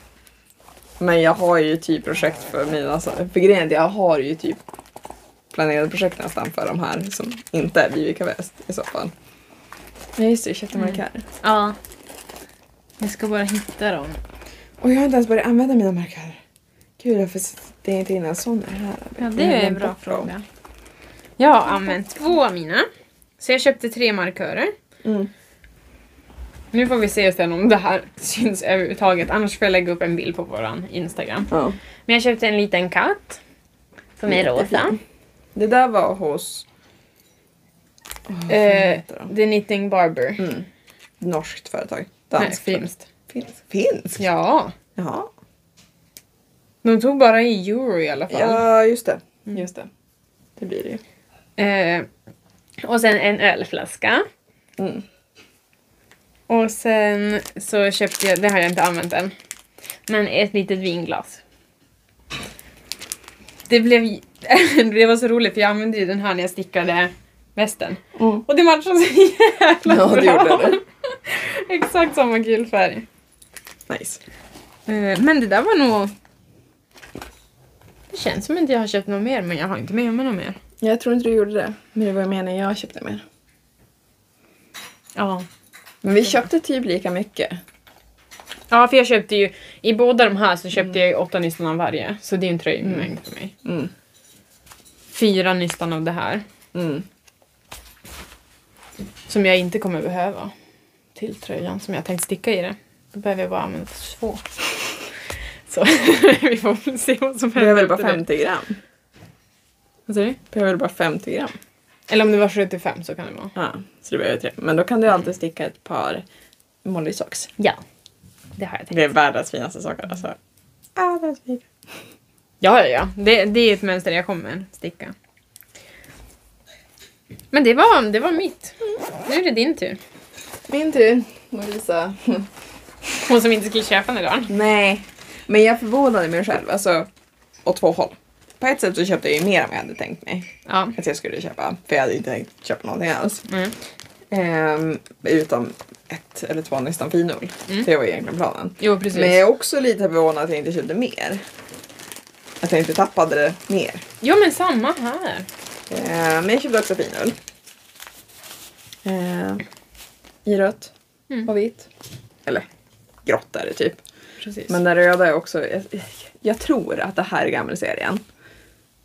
Men jag har ju typ projekt för mina, för grejen är jag har ju typ planerade projekt nästan för de här som inte är Vivica Väst i så fall. Ja just det, jag köpte Mm. Ja. Jag ska bara hitta dem. Och jag har inte ens börjat använda mina markörer. Gud varför det är inte in en sån här? Ja, Jag det är en bra bort dem. Jag har använt två av mina. Så jag köpte tre markörer. Mm. Nu får vi se sen om det här syns överhuvudtaget. Annars får jag lägga upp en bild på våran Instagram. Ja. Men jag köpte en liten katt. Som är rosa. Det där var hos... Fan Eh? The Knitting Barber. Mm. Norskt företag. Nej, Danskt. finskt. Finsk. Finsk? Ja. Jaha. De tog bara i euro i alla fall. Ja, just det. Just det. Det blir det ju. Eh, och sen en ölflaska. Mm. Och sen så köpte jag, det har jag inte använt än, men ett litet vinglas. Det blev, det var så roligt för jag använde ju den här när jag stickade västen. Mm. Och det matchade så jävla Ja, det bra. gjorde det. Exakt samma gulfärg. Nice. Eh, Men det där var nog... Det känns som att jag har köpt något mer men jag har inte med mig något mer. Jag tror inte du gjorde det. Men det var jag menar, jag köpte mer. Ja. Men vi köpte typ lika mycket. Ja, för jag köpte ju, i båda de här så köpte jag ju åtta nystan av varje. Så det är en tröjmängd för mig. Mm. Fyra nystan av det här. Mm. Som jag inte kommer behöva till tröjan som jag tänkt sticka i det. Då behöver jag bara använda två. Så vi får se vad som händer. Behöver du bara efter det. 50 gram? Vad säger du? Behöver du bara 50 gram? Eller om det var 75 så kan det vara. Ja, så du behöver tre. Men då kan du alltid sticka ett par Molly socks. Ja. Det har jag tänkt. Det är världens finaste saker alltså. Ah, det fint. Ja, ja, ja. Det, det är ett mönster jag kommer sticka. Men det var, det var mitt. Nu är det din tur. Min tur att visa. Hon som inte skulle köpa den idag. Nej, men jag förvånade mig själv. Alltså, åt två håll. På ett sätt så köpte jag ju mer än vad jag hade tänkt mig Ja. att jag skulle köpa. För jag hade inte tänkt köpa någonting alls. Mm. Ehm, utom ett eller två nästan finull. Mm. Det var egentligen planen. Jo, precis. Men jag är också lite förvånad att jag inte köpte mer. Att jag inte tappade det mer. Jo, men samma här. Ehm, men jag köpte också finull. Ehm, I rött Mm. och vitt. Eller grått är det typ. Precis. Men den röda är också... Jag, jag tror att det här är gammelserien.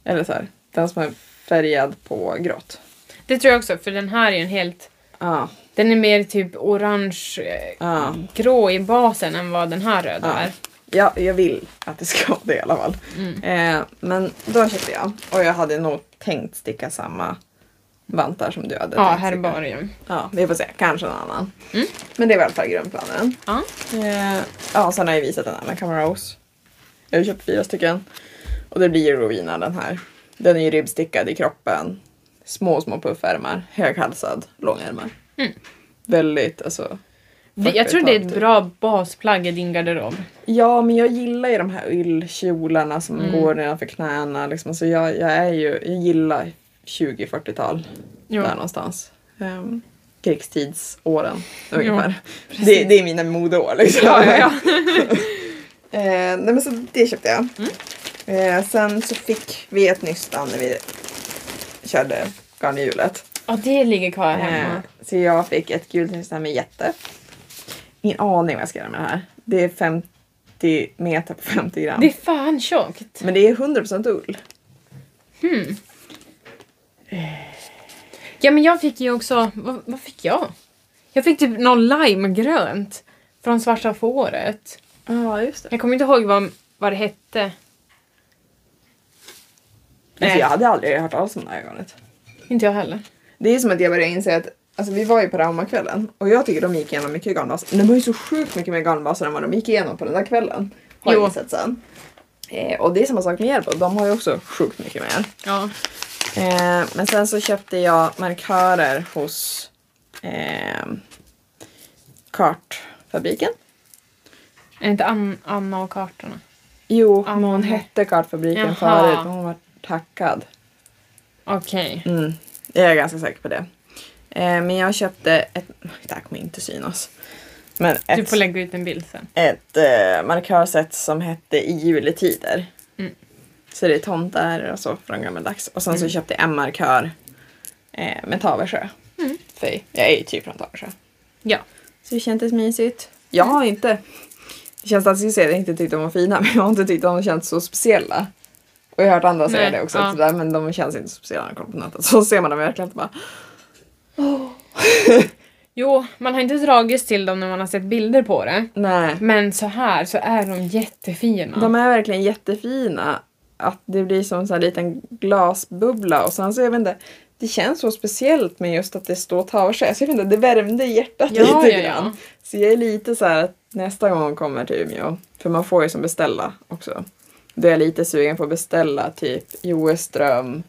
Eller så här, den som är färgad på grått. Det tror jag också, för den här är en helt... Ja. Den är mer typ orange, eh, grå i basen än vad den här röda Ja. är. Ja, jag vill att det ska vara det i alla fall. Mm. Eh, men då köpte jag. Och jag hade nog tänkt sticka samma vantar som du hade Ja, tänkt herbarium. Ja, vi får se. Kanske någon annan. Mm. Men det är i alla fall grundplanen. Ja. Eh, ja, sen har jag visat den här med Camera Rose. Jag har köpt fyra stycken. Och det blir ju Rowena den här. Den är ju ribbstickad i kroppen. Små, små puffärmar. Höghalsad, långärmar. Mm. Väldigt, alltså. Det, jag tror det är ett 40-tal typ. bra basplagg i din garderob. Ja, men jag gillar ju de här yllkjolarna som Mm. går nedanför knäna. Liksom. Så jag, jag är ju, jag gillar 20-40-tal. Jo. Där någonstans. Um, krigstidsåren Jo, ungefär. precis. det, det är mina modeår liksom. Ja, ja, ja. Eh, nej men så det köpte jag. Mm. Eh, sen så fick vi ett nystan när vi körde garnhjulet. ja, det ligger kvar Eh, hemma. så jag fick ett gult nystan med jätte. Ingen aning vad jag ska göra med det här. Det är 50 meter på 50 gram. Det är fan tjockt. Men det är 100% ull. Hmm. Ja, men jag fick ju också... Vad, vad fick jag? Jag fick typ någon limegrönt från Svarta fåret. Ja, just det. Jag kommer inte ihåg vad, vad det hette. Alltså, jag hade aldrig hört talas om det här garnet. Inte jag heller. Det är som att jag började inse att Alltså vi var ju på Raumakvällen och jag tycker de gick igenom mycket garnbaser. De har ju så sjukt mycket mer garnbaser än vad de gick igenom på den där kvällen. Har jag insett sen. Eh, och det är samma sak med Järbo, de har ju också sjukt mycket mer. Ja. Eh, men sen så köpte jag markörer hos eh, Kartfabriken. Är det inte An- Anna och kartorna? Jo, Ah, men hon hette Kartfabriken Jaha. förut men hon var tackad. Okej. Mm, jag är ganska säker på det. Eh, men jag köpte ett, det här kommer inte synas. Men ett, Du får lägga ut en bild sen. ett eh, markörsätt som hette I juletider. Mm. Så det är tomtar och så från gammaldags. Och sen så Mm. köpte jag en markör eh, med Taversjö. Mm. För jag är ju typ från Taversjö. Ja. Så det kändes mysigt. Jag har inte, det känns att jag att jag inte tyckt de var fina men jag har inte tyckt de känts så speciella. Och jag har hört andra säga det också, ja. sådär, men de känns inte så speciella när jag kollar på nätet. Så ser man dem verkligen inte bara Jo, man har inte dragits till dem när man har sett bilder på det. nej. Men så här så är de jättefina. De är verkligen jättefina. Att det blir som en sån här liten glasbubbla och sen så jag vet inte, det känns så speciellt med just att det står Taversjö. Så jag vet inte, det värmde hjärtat Ja, lite ja, grann. ja. Så jag är lite så här att nästa gång kommer till Umeå, för man får ju som beställa också. Då är jag lite sugen på att beställa typ Joeström,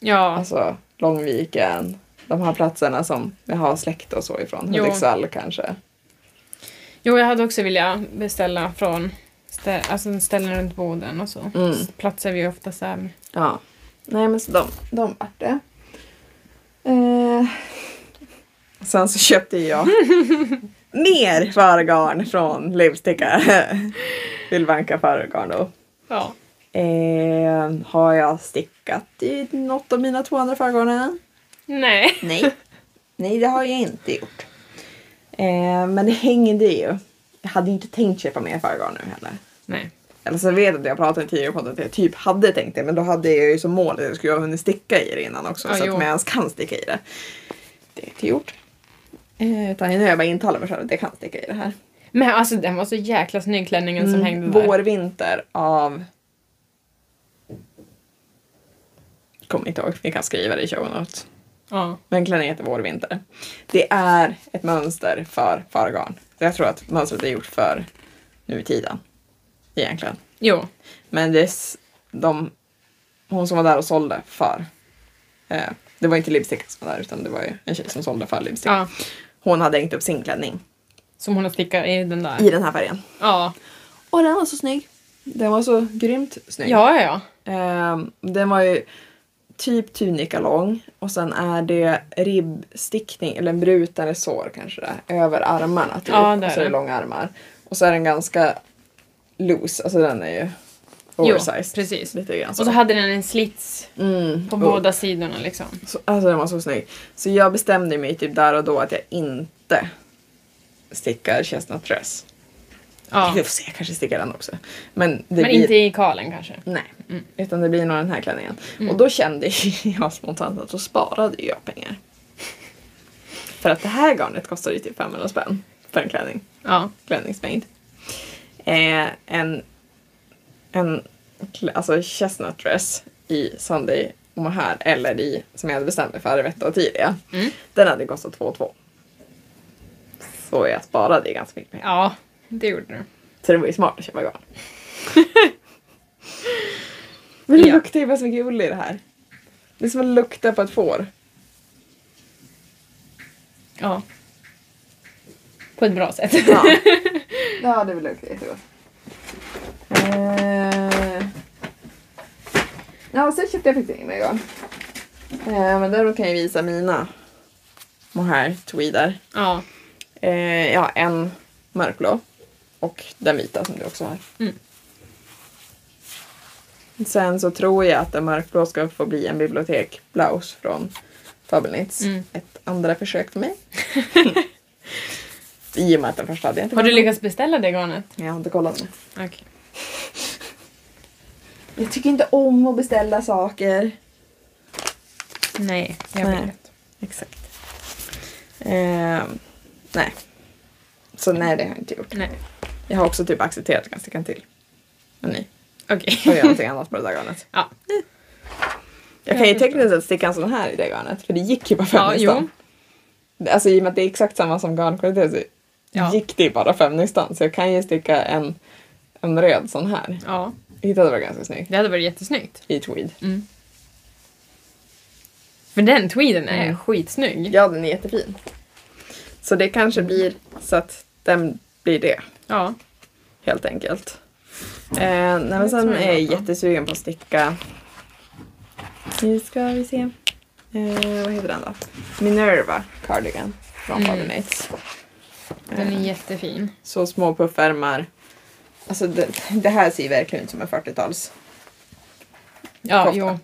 Ja. alltså Långviken, de här platserna som vi har släkt och så ifrån. Jo. Hudiksvall kanske. Jo, jag hade också velat beställa från stä- alltså ställen runt Boden och så. Mm. Platser vi oftast är. Ja. Nej men så de, de vart det. Eh, sen så köpte jag mer förgarn från Livsticka. Vildvanka förgarn då. Ja. Eh, har jag stickat i något av mina 200 förgarnen? Nej. Nej. Nej, det har jag inte gjort. Eh, men det hängde ju. Jag hade inte tänkt köpa mer förgarn nu heller. Nej. Eller så vet jag att jag pratade tidigare på att jag typ hade tänkt det men då hade jag ju som mål att jag skulle ha hunnit sticka i det innan också Ja, så att jo. jag ens kan sticka i det. Det är inte gjort. Eh, utan nu har jag bara intalat mig själv att jag kan sticka i det här. Men alltså den var så jäkla snygg klänningen som hängde där. Mm. Vår-vinter av... Kommer inte ihåg, vi kan skriva det i show notes. Ja. Men klänningen heter Vår-vinter. Det är ett mönster för fargarn. Jag tror att mönstret är gjort för nu i tiden. Egentligen. Jo. Men det, är de, hon som var där och sålde för eh, det var inte Lipstick som var där utan det var ju en tjej som sålde för Lipstick. Ja. Hon hade hängt upp sin klänning Som hon har stickat i den där. i den här färgen. Ja. Och den var så snygg. Den var så grymt snygg. Ja, ja. Ehm, den var ju typ tunika lång och sen är det ribbstickning, eller en bruten eller sår kanske det, över armarna typ. Ja, det är och så är det långa armar. Och så är den ganska loose, alltså den är ju oversized. precis. Lite grann Och så hade den en slits mm, på och- båda sidorna liksom. Så, alltså den var så snygg. Så jag bestämde mig typ där och då att jag inte stickar chestnut dress. Ja. Vi får se, jag kanske stickar den också. Men, Men blir... inte i kalen kanske. Nej, Mm. utan det blir nog den här klänningen. Mm. Och då kände jag spontant att då sparade jag pengar. För att det här garnet kostar ju typ 500 spänn för en klänning. Ja. Klänningsmängd. Eh, en, en alltså chestnut dress i Sunday och här eller i, som jag hade bestämt mig för, Arvetta och Tilia. Mm. Den hade kostat 2 2. Så jag sparade ju ganska mycket pengar. Ja, det gjorde du. Så det var ju smart att köpa garn. Men det Ja. luktar ju bara så mycket ull i det här. Det är som att lukta på ett får. Ja. På ett bra sätt. Ja, ja det luktar jättegott. Eh... Ja, och sen köpte jag faktiskt inga garn. Eh, men däremot kan jag visa mina mohair tweeder. ja. Eh, har en mörkblå och den vita som du också har. Mm. Sen så tror jag att den mörkblå ska få bli en bibliotekblouse från Fabelnitz. Mm. Ett andra försök för mig. I och med att den första hade jag inte Har du lyckats beställa det garnet? Jag har inte kollat nu. Okej. Jag tycker inte om att beställa saker. Nej, jag Nej. vet. Exakt. Ehm, nej. Så nej, det har jag inte gjort. Nej. Jag har också typ accepterat att jag kan till. Men nej, Okej. jag gör någonting annat på det där garnet. Ja. Jag kan ju tekniskt sett sticka en sån här i det garnet, för det gick ju bara fem Ja, nystan. Alltså i och med att det är exakt samma som garnkvalitet så Ja. gick det ju bara fem nystan. Så jag kan ju sticka en, en röd sån här. Ja, Vilket hade varit ganska snyggt. det hade varit jättesnyggt. I tweed. Mm. För den tweeden är Mm. skitsnygg. Ja, den är jättefin. Så det kanske blir så att den blir det. Ja. Helt enkelt. Eh, nej, men sen är jag på. jättesugen på att sticka. Nu ska vi se. Eh, vad heter den då? Minerva Cardigan från Mm. Fabelmates. Den är Eh, jättefin. Så små puffärmar. Alltså det, det här ser ju verkligen ut som en 40-tals. Ja, kofta. jo.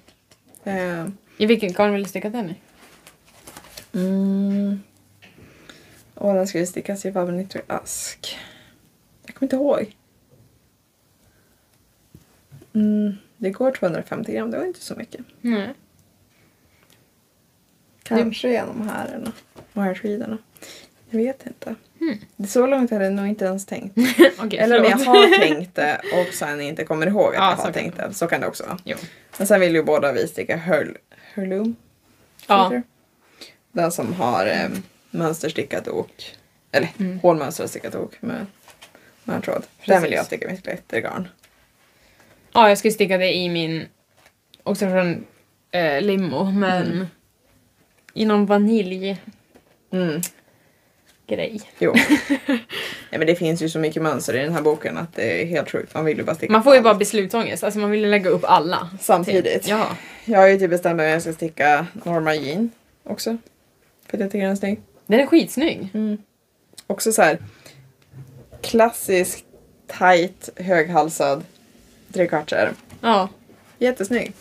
Eh, I vilken garn vill du sticka den i? mm. Och den ju stickas i Fabelnitro ask. Jag kommer inte ihåg. Mm, det går 250 gram, det var inte så mycket. Nej. Kanske genom härerna och härskivorna. Jag vet inte. Mm. Så långt hade jag nog inte ens tänkt. Okej, Eller om jag har tänkt det och sen inte kommer ihåg att Ja, jag har tänkt det. Så kan det också vara. Jo. Men sen vill ju båda vi sticka Hurl, Hurloom. Ja. Den som har eh, mönsterstickat ok. Eller Mm. hålmönstrat stickat ok med, med en tråd. Den vill jag sticka med glittergarn. Ja, jag ska sticka det i min... Också från eh, limo, men... Mm. I någon vaniljgrej. Mm. Jo. Nej men det finns ju så mycket mönster i den här boken att det är helt sjukt. Man vill ju bara sticka Man får ju bara beslutsångest. Alltså man vill lägga upp alla. Samtidigt. Ja. Jag har ju typ bestämt mig att jag ska sticka Norma Jean också. För att jag tycker den är snygg. Den är skitsnygg. Också så här klassisk, tight, höghalsad trekvartsärm. Ja. Jättesnygg.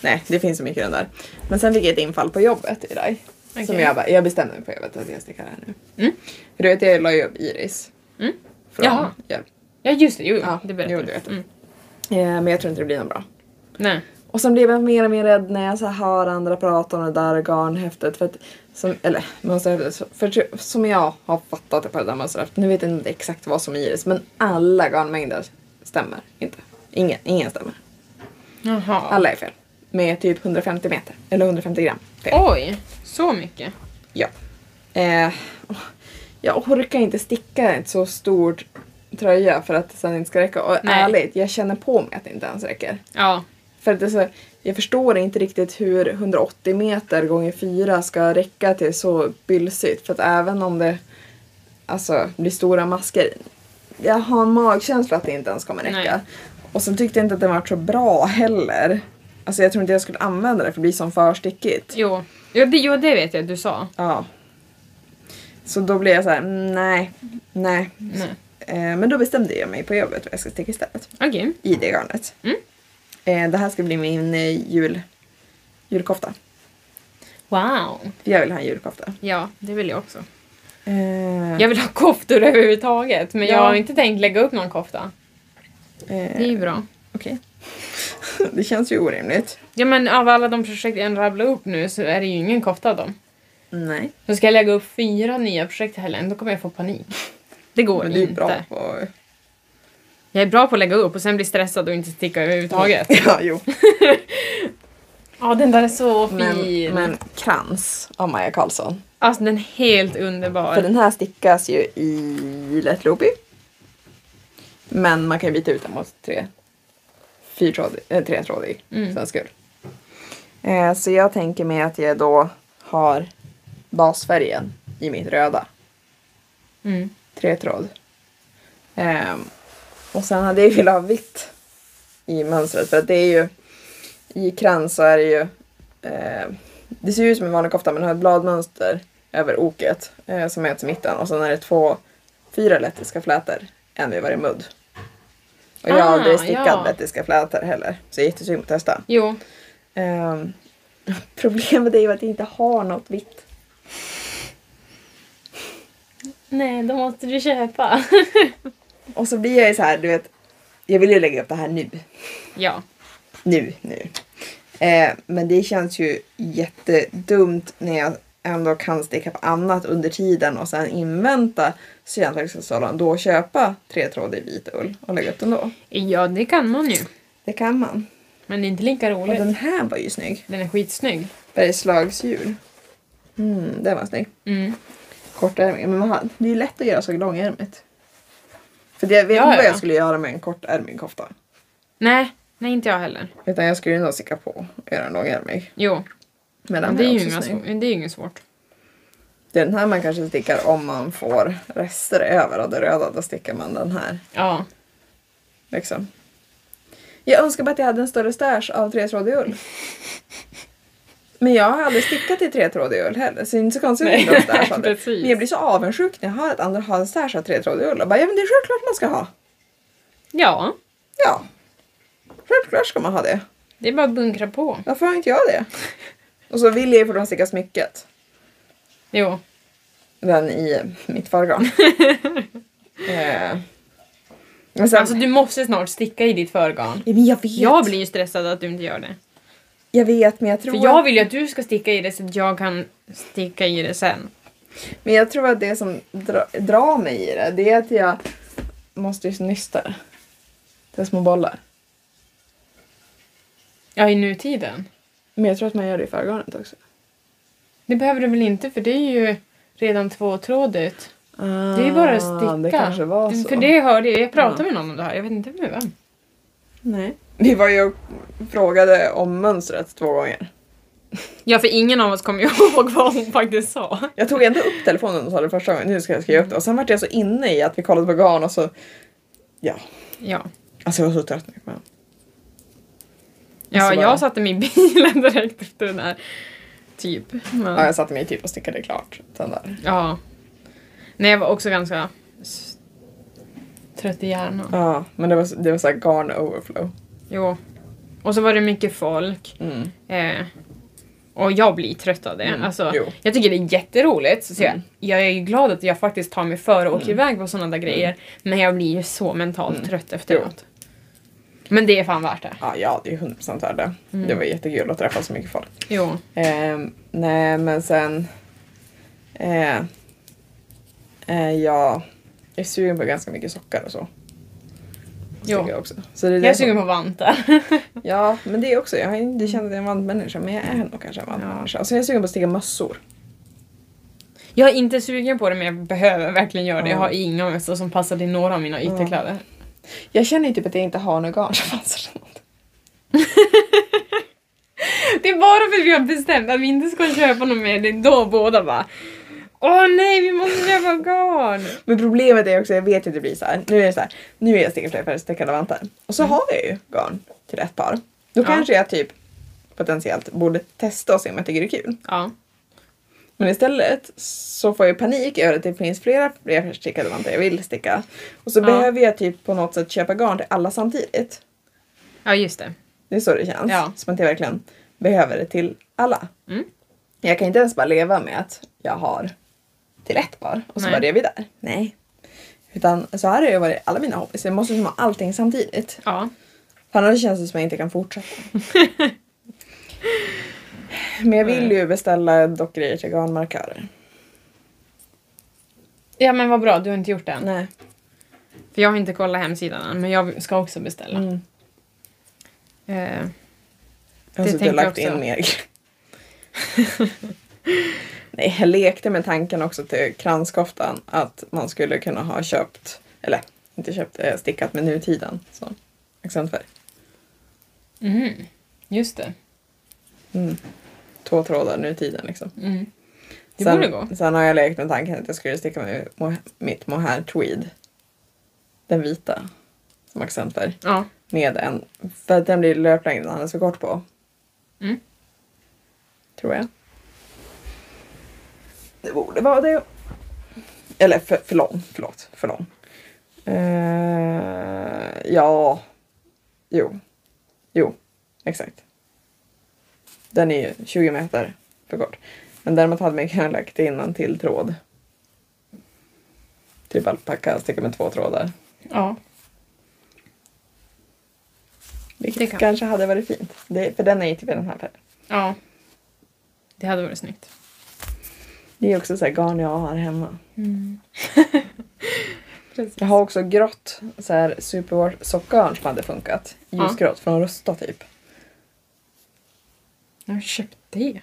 Nej, det finns så mycket i den där. Men sen fick jag ett infall på jobbet idag. Som Okej. jag bara, jag bestämde mig på jobbet att jag stickar här nu. Mm. För du vet, jag la ju upp Iris. Mm. Från Jaha. Hjälp. Ja, just det. Jo, Ja, det berättade jo, det vet. Mm. Eh, men jag tror inte det blir något bra. Nej. Och sen blev jag mer och mer rädd när jag så här hör andra prata om det där garnhäftet. För att som, eller mönsterhäftet, för som jag har fattat det på det där mönsterhäftet, nu vet jag inte exakt vad som är i det, men alla garnmängder stämmer inte. Ingen, ingen stämmer. Jaha. Alla är fel. Med typ 150 meter, eller 150 gram fel. Oj, så mycket. Ja. Eh, jag orkar inte sticka en så stor tröja för att det sen inte ska räcka. Och Nej. ärligt, jag känner på mig att det inte ens räcker. Ja. För att det är så, jag förstår inte riktigt hur 180 meter gånger 4 ska räcka till så bylsigt. För att även om det alltså, blir stora masker, jag har en magkänsla att det inte ens kommer räcka. Nej. Och sen tyckte jag inte att det var så bra heller. Alltså jag tror inte jag skulle använda det för det blir som för stickigt. Jo. Jo det, jo, det vet jag att du sa. Ja. Så då blev jag så här, mm, nej, nej. Nej. Eh, men då bestämde jag mig på jobbet vad jag ska sticka istället. Okej. I det garnet. Mm. Eh, det här ska bli min eh, jul, julkofta. Wow. Jag vill ha en julkofta. Ja, det vill jag också. Eh, Jag vill ha koftor överhuvudtaget men jag Ja. har inte tänkt lägga upp någon kofta. eh, Det är ju bra. Okej. det känns ju orimligt. Ja men av alla de projekt jag rabblar upp nu så är det ju ingen kofta av dem. Nej. Så ska jag lägga upp fyra nya projekt i helgen då kommer jag få panik. Det går Men du är inte. bra på... Jag är bra på att lägga upp och sen bli stressad och inte sticka överhuvudtaget. ja, jo. Ja den där är så fin. Men, men krans av Maja Karlsson. Alltså den är helt underbar. För den här stickas ju i lätt loopy. Men man kan ju byta ut den mot tre, fyrtrådig, äh, tretrådig Mm. svensk ull. Eh, så jag tänker mig att jag då har basfärgen i mitt röda. Mm. Tretråd. Ehm, och sen hade jag velat ha vitt i mönstret för att det är ju i krans så är det ju eh, det ser ut som en vanlig kofta men har ett bladmönster över oket eh, som möts i mitten och sen är det två fyra lettiska flätor, en vid varje mudd. Och jag har Ah, aldrig stickat ja. lettiska flätor heller så jag är jättesugen på att testa. Jo. Ehm, problemet är ju att jag inte har något vitt. Nej, då måste du köpa. Och så blir jag ju så här, du vet, jag vill ju lägga upp det här nu. ja. Nu, nu. Eh, men det känns ju jättedumt när jag ändå kan sticka på annat under tiden och sen invänta studentverkstadssalan då köpa tretrådig vit ull och lägga upp den då. Ja, det kan man ju. Det kan man. Men det är inte lika Och roligt. den här var ju snygg. Den är skitsnygg. Bergslagsdjur. Mm, den var snygg. Mm. Kortärmig. Men man har, det är ju lätt att göra så långärmigt. För jag vet Ja, inte vad ja. jag skulle göra med en kortärmig kofta. Nej, nej inte jag heller. Utan jag skulle nog sticka på och göra en långärmig. Jo, Men den det är, ju inga svår, det är ju inget svårt. Den här man kanske stickar om man får rester över av det röda. Då stickar man den här. Ja. Liksom. Jag önskar bara att jag hade en större stash av tretrådig ull. Men jag har aldrig stickat i tretrådig ull heller. Så det är inte så konstigt av det. precis. Men jag blir så avundsjuk när jag hör att andra har en stash av tretrådig ull. Och bara, ja men det är självklart man ska ha. Ja, Ja. Självklart ska man ha det. det är bara att bunkra på. Varför har inte jag det? Och så vill jag ju fortfarande sticka smycket. Jo. Den i mitt förgarn. eh. Men sen, Alltså du måste snart sticka i ditt förgarn. Ja, men jag vet. Jag blir ju stressad att du inte gör det. Jag vet men jag tror För jag vill ju att du ska sticka i det så att jag kan sticka i det sen. men jag tror att det som dra, drar mig i det, det är att jag måste ju nysta det. Det är små bollar. Ja, i nutiden. Men jag tror att man gör det i förgarnet också. Det behöver du väl inte för det är ju redan tvåtrådigt. Det är ju bara att sticka. Ah, Det kanske var så. För det hörde jag, jag pratade Ja. med någon om det här, jag vet inte med vem. Nej. Vi var ju och frågade om mönstret två gånger. Ja, för ingen av oss kommer ju ihåg vad hon faktiskt sa. Jag tog ändå upp telefonen och sa det första gången, nu ska jag skriva upp det. Och sen var jag så inne i att vi kollade på garn och så... Ja. Ja. Alltså jag var så trött nu. Men... Ja, Alltså bara- jag satte mig i bilen direkt efter den här. Typ. Men, Ja, jag satte mig typ och stickade klart. Sen där. ja. Nej, jag var också ganska trött i hjärnan. Ja, men det var, det var så garn overflow. Jo. Och så var det mycket folk. Mm. Eh, och jag blir trött av det. Mm, Alltså, jo. jag tycker det är jätteroligt. Så Mm. jag, jag är ju glad att jag faktiskt tar mig före och åker Mm. iväg på sådana där grejer. Men jag blir ju så mentalt Mm. trött efteråt. Men det är fan värt det. Ja, ja, det är 100% värde. Mm. Det var jättekul att träffa så mycket folk. Jo. Ehm, nej, men sen... Eh, eh, jag är sugen på ganska mycket sockar och så. Jo. Jag, också. Så det är Jag är sugen på vantar. Ja, men det är också. Jag har inte känt att jag är en vantmänniska, men jag är nog kanske en vantmänniska. Och så är jag sugen på att sticka mössor. Jag är inte sugen på det men jag behöver verkligen göra det. Jag Ja. har inga mössor som passar till några av mina ytterkläder. Jag känner ju typ att jag inte har något garn som passar till något. Det är bara för att vi har bestämt att vi inte ska köpa något mer. Det är då båda bara Åh nej, vi måste köpa garn! Men problemet är också, jag vet att det blir så här. Nu är det så här, nu är jag stickat flera stickade vantar. Och så har jag ju garn till ett par. Då Ja. kanske jag typ potentiellt borde testa och se om jag tycker det är kul. Ja. Men istället så får jag panik över att det finns flera flerstickade vantar jag vill sticka. Och så Ja. behöver jag typ på något sätt köpa garn till alla samtidigt. ja, just det. Det är så det känns. Ja. Som att jag verkligen behöver det till alla. Mm. Jag kan inte ens bara leva med att jag har till ett par och så Nej. börjar vi där. Nej. Utan så här har det varit alla mina hobbys. Jag måste liksom ha allting samtidigt. Ja. För annars känns det som att jag inte kan fortsätta. Men jag vill ju beställa dock grejer till garnmarkörer. Ja men vad bra, du har inte gjort det än. Nej. För jag har inte kollat hemsidan än men jag ska också beställa. Mm. Eh, Jag har Det suttit tänker och lagt jag också. in mer. Nej, jag lekte med tanken också till kranskoftan att man skulle kunna ha köpt, eller inte köpt, eh, stickat med nutiden som accentfärg. mhm. Just det. Mm. Två trådar nutiden liksom. Mm. Det sen, borde gå. Sen har jag lekt med tanken att jag skulle sticka med mitt mohair tweed. Den vita som accentfärg. Ja. Med en, för att den blir löplängden alldeles för kort på. Mm. Tror jag. Det borde vara det. Eller för, för lång, förlåt. För lång. Eh, ja. Jo. Jo, exakt. Den är ju 20 meter för kort. Men däremot hade man kunnat lagt in en till tråd. Typ alpacka, sticka med två trådar. Ja. Vilket Det kan- kanske hade varit fint. Det, för den är ju typ i den här färgen. Ja. Det hade varit snyggt. Det är också så garn jag har hemma. Mm. Jag har också grått så här superwash sockgarn som hade funkat. Ja. Ljusgrått från Rusta typ. Har köpt det.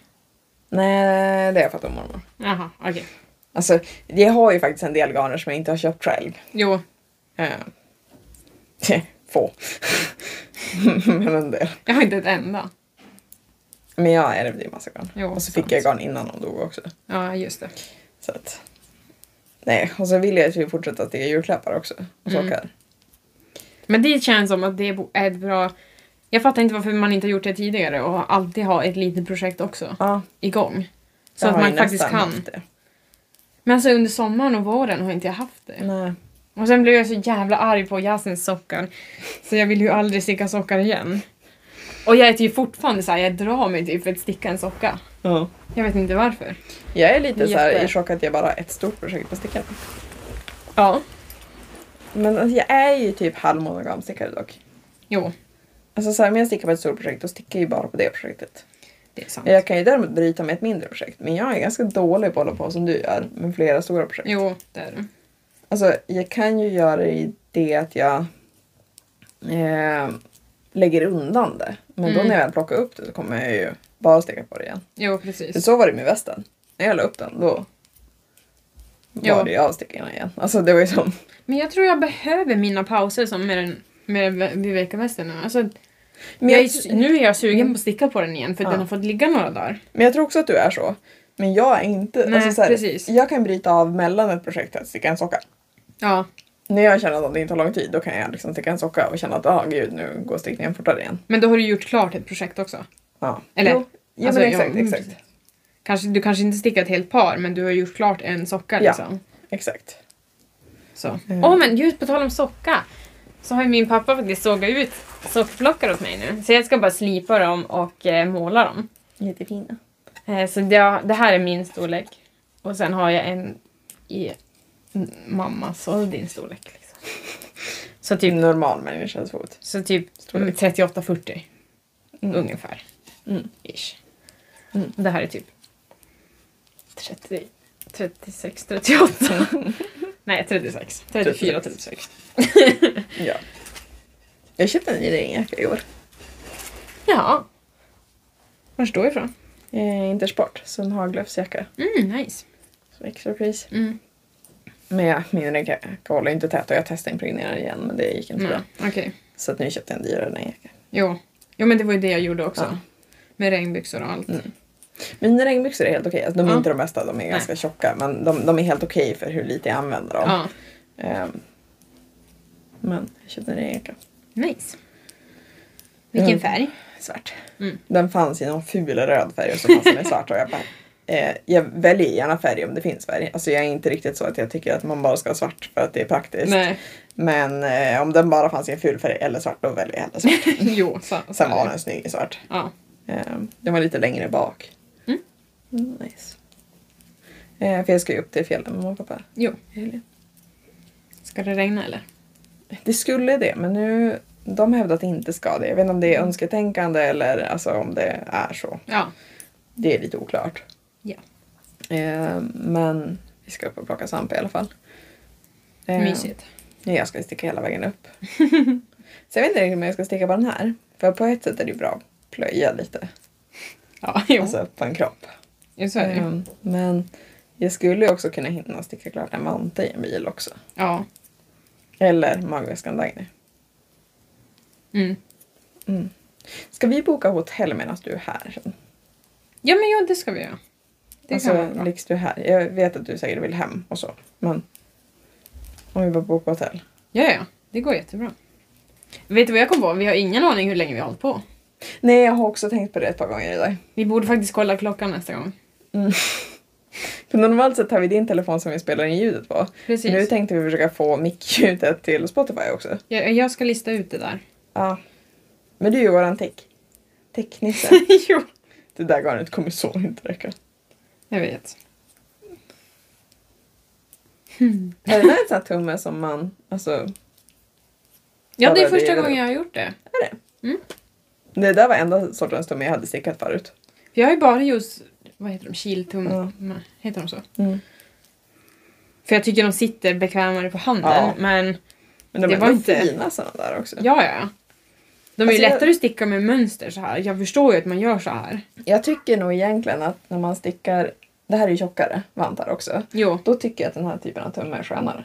Nej, det har jag fått av mormor. Jaha, okej. Alltså, jag har ju faktiskt en del garner som jag inte har köpt själv. Jo. Eh, få. Men en del. Jag har inte ett enda. Men jag ärvde ju massa garn. Jo, och så sant. fick jag garn innan de dog också. Ja, just det. Så att... Nej, och så vill jag ju fortsätta sticka julklappar också. Och Mm. sockar. Men det känns som att det är ett bra... Jag fattar inte varför man inte har gjort det tidigare och alltid ha ett litet projekt också Ja, igång. Så jag att man faktiskt kan. haft det. Men alltså under sommaren och våren har inte jag haft det. Nej. Och sen blev jag så jävla arg på Jasins sockar. Så jag vill ju aldrig sticka sockar igen. Och jag är typ fortfarande såhär, jag drar mig typ för att sticka en socka. Ja. Jag vet inte varför. Jag är lite så i chock att jag bara har ett stort projekt på stickan. Ja. Men alltså, jag är ju typ halvmonogam stickare dock. Jo, Alltså så här, om jag stickar på ett stort projekt, då stickar jag ju bara på det projektet. det är sant. Jag kan ju däremot bryta med ett mindre projekt, men jag är ganska dålig på att hålla på som du gör med flera stora projekt. Jo, det är det. Alltså, jag kan ju göra i det att jag eh, lägger undan det. Men då Mm. när jag väl plockar upp det så kommer jag ju bara sticka på det igen. Jo, För precis. så var det med västen. När jag la upp den, då var det ju avstickarna igen. Alltså det var ju som... Men jag tror jag behöver mina pauser som med den med Viveka-västen nu. Alltså, Men jag jag, nu är jag sugen på att sticka på den igen för Ja. den har fått ligga några dagar. men jag tror också att du är så. Men jag är inte... Nej, alltså så här, precis. Jag kan bryta av mellan ett projekt att sticka en socka. Ja, När jag känner att det inte tar lång tid då kan jag liksom sticka en socka och känna att ah, gud nu går stickningen fortare igen. men då har du gjort klart ett projekt också. Ja. Eller, Jo, ja, alltså, men exakt, ja, exakt. Kanske, du kanske inte stickar ett helt par men du har gjort klart en socka Ja. liksom. Exakt. Så. Mm. Åh men just på tal om socka. Så har ju min pappa faktiskt sågat ut sockplockar åt mig nu. Så jag ska bara slipa dem och eh, måla dem. Jättefina. Eh, så det, det här är min storlek. Och sen har jag en i mammas och din storlek. Liksom. Så typ, Normal människans fot. så typ Storlek. 38-40 Mm. ungefär. Mm. Ish. Mm. Det här är typ 30, 36, 38. Nej, 36. 34, 36. Ja. Jag köpte en ny regnjacka i år. Ja. Var står ifrån? Eh, Intersport, så en Haglöfsjacka. Mm, nice. Så extra pris. Mm. Men ja, min regnjacka håller inte tätt och jag testade impregnera igen men det gick inte Nej, bra. okej. Så att nu köpte jag en dyrare regnjacka. Jo. jo, men det var ju det jag gjorde också. Ja. Med regnbyxor och allt. Mm. Mina regnbyxor är helt okej. Alltså, de är Ja. inte de bästa, de är ganska tjocka. Men de, de är helt okej för hur lite jag använder dem. Ja. Ehm, men jag köpte en regnjacka. Nice. Vilken Mm. färg? Svart. Mm. Den fanns i någon ful röd färg och så fanns den i svart. Och jag, bara, eh, jag väljer gärna färg om det finns färg. Alltså jag är inte riktigt så att jag tycker att man bara ska ha svart för att det är praktiskt. Nej. Men eh, om den bara fanns i en ful färg eller svart då väljer jag hellre svart. jo, så, så Sen var den snygg i svart. Ja. Ehm, den var lite längre bak. Mm. Mm, nice. Eh, för jag ska ju upp till fjällen med mamma och pappa Jo. i helgen. Ska det regna eller? Det skulle det, men nu de hävdar att det inte ska det. Jag vet inte om det är önsketänkande eller alltså, om det är så. Ja. Det är lite oklart. Ja. Eh, men vi ska upp och plocka svamp i alla fall. Eh, Mysigt. Ja, jag ska sticka hela vägen upp. Så jag vet inte riktigt om jag ska sticka på den här. För på ett sätt är det ju bra att plöja lite. Ja, jo. Alltså på en kropp. jo, så är det. Eh, men jag skulle ju också kunna hinna sticka klart en vante i en bil också. Ja. Eller magväskan Dagny. Mm. Mm. Ska vi boka hotell medan du är här? Ja, men ja, det ska vi göra. Det kan alltså, bra. liksom du är här. Jag vet att du säkert vill hem och så. Men om vi bara bokar hotell. Ja, ja. Det går jättebra. Vet du vad jag kom på? Vi har ingen aning hur länge vi har hållit på. Nej, jag har också tänkt på det ett par gånger idag. Vi borde faktiskt kolla klockan nästa gång. För normalt sett har vi din telefon som vi spelar in ljudet på. Precis. Nu tänkte vi försöka få mickljudet till Spotify också. jag, jag ska lista ut det där. Ja. Men du är ju våran tech. Technisse. jo. det där garnet kommer så inte räcka. Jag vet. Är det där en sån här tumme som man, alltså, Ja, det är första gången jag har gjort det. är det? Mm. Det där var enda sortens tumme jag hade stickat förut. För jag har ju bara just, vad heter de, kiltum? Ja. Heter de så? Mm. För jag tycker de sitter bekvämare på handen. Ja. Men Men de Det är var inte- fina såna där också. ja, ja. De är Alltså, ju jag- lättare att sticka med mönster så här. Jag förstår ju att man gör så här. Jag tycker nog egentligen att när man stickar, det här är ju tjockare vantar också, Jo. då tycker jag att den här typen av tumme är skönare.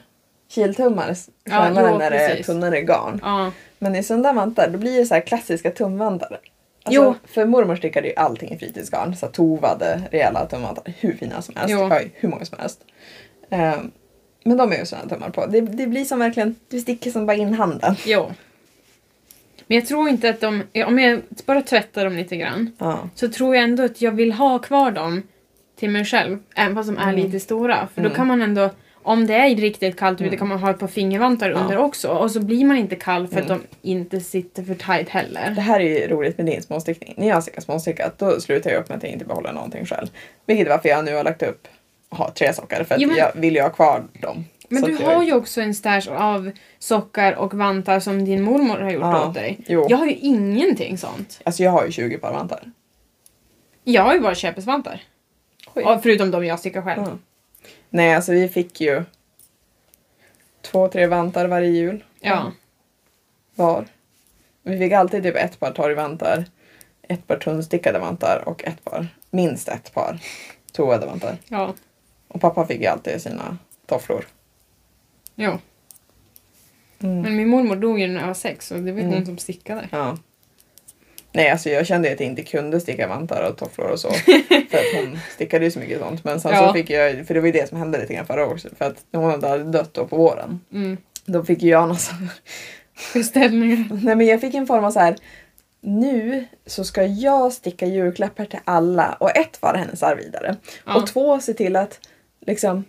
Kiltummar är Ja, skönare jo, när det är tunnare garn. Ja. Men i där vantar då blir det så här klassiska tumvantar. Alltså, Jo. För mormor stickade ju allting i fritidsgarn. Så tovade, rejäla tumvantar. Hur fina som helst. Jo. Hur många som helst. Ehm, men de är ju sådana tummar på. Det, det blir som verkligen, du sticker som bara in handen. Jo. Men jag tror inte att de, om jag bara tvättar dem lite grann, Ja. så tror jag ändå att jag vill ha kvar dem till mig själv, även fast de är Mm. lite stora. För då Mm. kan man ändå, om det är riktigt kallt ute Mm. kan man ha ett par fingervantar Ja. under också. Och så blir man inte kall för att Mm. de inte sitter för tight heller. Det här är ju roligt med din småstickning. När jag stickar småstickat då slutar jag upp med att jag inte behåller någonting själv. Vilket är varför jag nu har lagt upp har tre sockar. För att Jo, men- jag vill ju ha kvar dem. Men Så du har jag, ju också en stash av sockar och vantar som din mormor har gjort Ja, åt dig. jo. Jag har ju ingenting sånt. Alltså jag har ju 20 par vantar. Jag har ju bara köpesvantar. Och förutom de jag stickar själv. Ja. Nej, alltså vi fick ju två, tre vantar varje jul. Ja. var. Vi fick alltid typ ett par torgvantar, ett par tunnstickade vantar och ett par, minst ett par tovade vantar. Ja. Och pappa fick ju alltid sina tofflor. Jo. Mm. Men min mormor dog ju när jag var sex och det var ju Mm. hon som stickade. Ja. Nej, alltså jag kände att jag inte kunde sticka vantar och tofflor och så. för att hon stickade ju så mycket sånt. Men sen Ja. så fick jag, för det var ju det som hände lite grann förra året. För att när hon hade dött då på våren. Mm. Då fick ju jag någon så Beställningar. Nej men jag fick en form av så här. Nu så ska jag sticka julklappar till alla och ett vara hennes arvvidare. Ja. Och två se till att liksom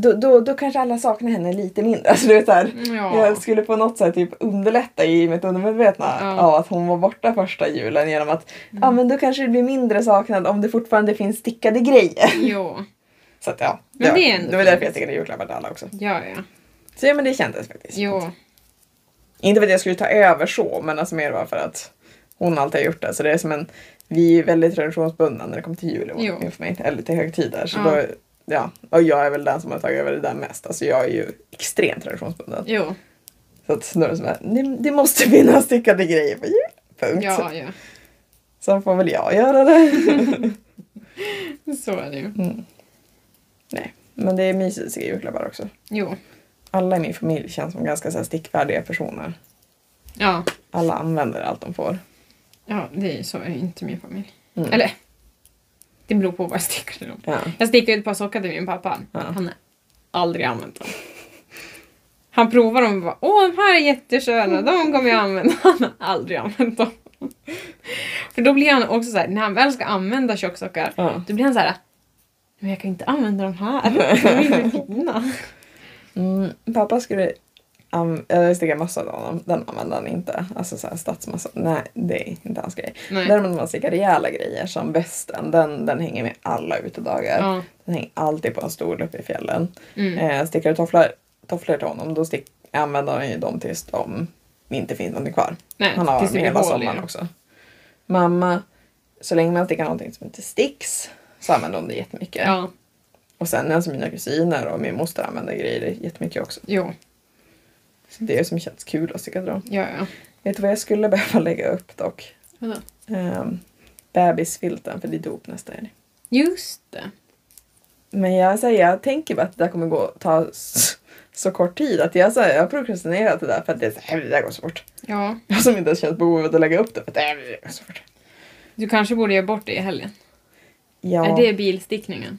då, då, då kanske alla saknar henne lite mindre. Alltså, du vet, så här, Ja. Jag skulle på något sätt typ underlätta i mitt undermedvetna Ja. av att hon var borta första julen genom att Mm. ja men då kanske det blir mindre saknad om det fortfarande finns stickade grejer. Jo. Så att ja, Men var, det är ändå det var därför jag stickade julklappar till alla också. Ja, ja. Så ja men det kändes faktiskt. Jo. Inte för att jag skulle ta över så, men alltså mer bara för att hon alltid har gjort det. Så det är som en, vi är väldigt traditionsbundna när det kommer till jul och för mig, eller till högtider. Så Ja. då ja, och jag är väl den som har tagit över det där mest. Alltså jag är ju extremt traditionsbunden. Jo. Så att nu är det som att det, det måste finnas stickade grejer på jul. Punkt. Ja, ja. Så får väl jag göra det. Så är det ju. Nej, men det är mysigt att se julklappar också. Jo. Alla i min familj känns som ganska så här stickvärdiga personer. Ja. Alla använder allt de får. Ja, det är så är inte min familj. Mm. Eller, det beror på vad jag stickar dem. Ja. Jag stickade ett par sockar till min pappa. Ja. Han har aldrig använt dem. Han provar dem och bara åh de här är jättesköna, de kommer jag använda. Han har aldrig använt dem. För då blir han också så här, när han väl ska använda tjocksockar, Ja. då blir han så här men jag kan inte använda de här, de är fina. Mm, pappa skulle um, jag sticka mössa till honom. Den använder han inte. Alltså så här stadsmössa. Nej, det är inte hans grej. Nej. Däremot när man stickar rejäla grejer som västen, den, den hänger med alla utedagar. Ja. Den hänger alltid på en stol uppe i fjällen. Mm. Eh, stickar du tofflor, tofflor till honom, då stick, använder han ju dem tills de inte finns någonting kvar. Nej, Han har dem hela sommaren också. Mamma, så länge man stickar någonting som inte sticks så använder de det jättemycket. Ja, Och sen alltså mina kusiner och min moster använder grejer jättemycket också. jo. Så det är som känns kul att sticka dem. Ja, ja. Vet du vad jag skulle behöva lägga upp dock? Vadå? Um, bebisfilten för det är dop nästa helg. Just det. Men jag, säger, jag tänker bara att det där kommer gå ta s- så kort tid att jag, så här, jag har prokrastinerat det där för att det är så här, det där går så fort. Ja, Jag som inte ens känt behovet att lägga upp det för att det går så fort. du kanske borde göra bort det i helgen. Ja, Är det bilstickningen?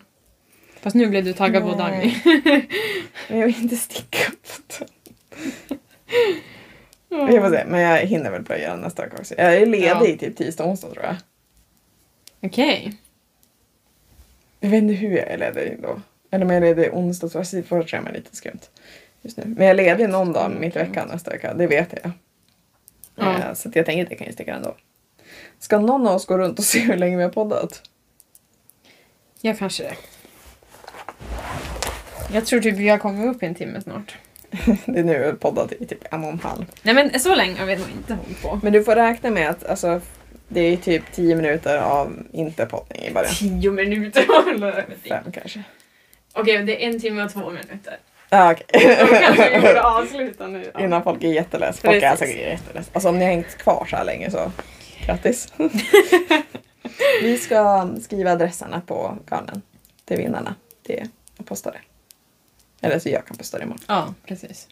Fast nu blev du taggad på Nej. Dagny. men jag vill inte sticka upp det. Jag får se, men jag hinner väl börja nästa vecka också. Jag är ledig Ja. typ tisdag och onsdag tror jag. Okej. Jag vet inte hur jag är ledig då. Eller om jag är ledig onsdag så jag får mig lite skumt just nu. Men jag är ledig någon dag mitt i veckan nästa vecka, det vet jag. Ja. Eh, Så jag tänker att jag kan ju sticka ändå. Ska någon av oss gå runt och se hur länge vi har poddat? Ja, kanske det. Jag tror typ vi har kommit upp i en timme snart. Det är nu vi poddat i typ en och en halv. Nej men så länge har vi nog inte hållit på. Men du får räkna med att alltså, det är typ 10 minuter av inte poddning i början. Tio minuter Fem kanske. Okej, det är en timme och två minuter. Ja, okej. Då kanske vi borde avsluta nu. då. Innan folk är jätteless. Folk är Precis. alltså jätteless. Alltså om ni har hängt kvar så här länge så grattis. vi ska skriva adresserna på garnen till vinnarna. Det och posta det. Eller så jag kan posta det imorgon. Ja, precis.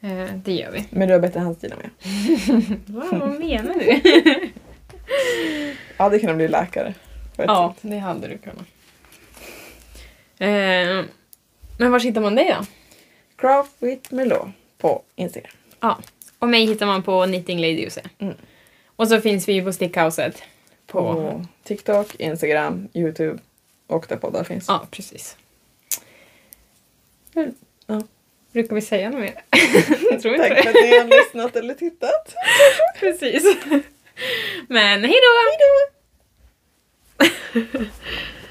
Eh, det gör vi. Men du har bättre handstil än jag. Vad vad menar du? Ja, det kan bli läkare. på ett ja, det hade du kunnat. Eh, men var hittar man dig då? Craft with Melo på Instagram. Ja. Och mig hittar man på Knitting Lady. Mm. Och så finns vi ju på Stickhouset. På... På TikTok, Instagram, Youtube och där poddar finns. Ja, precis. Ja. Brukar vi säga något mer? Jag tror inte Tack för att ni har lyssnat eller tittat. Precis. Men hejdå! Hejdå!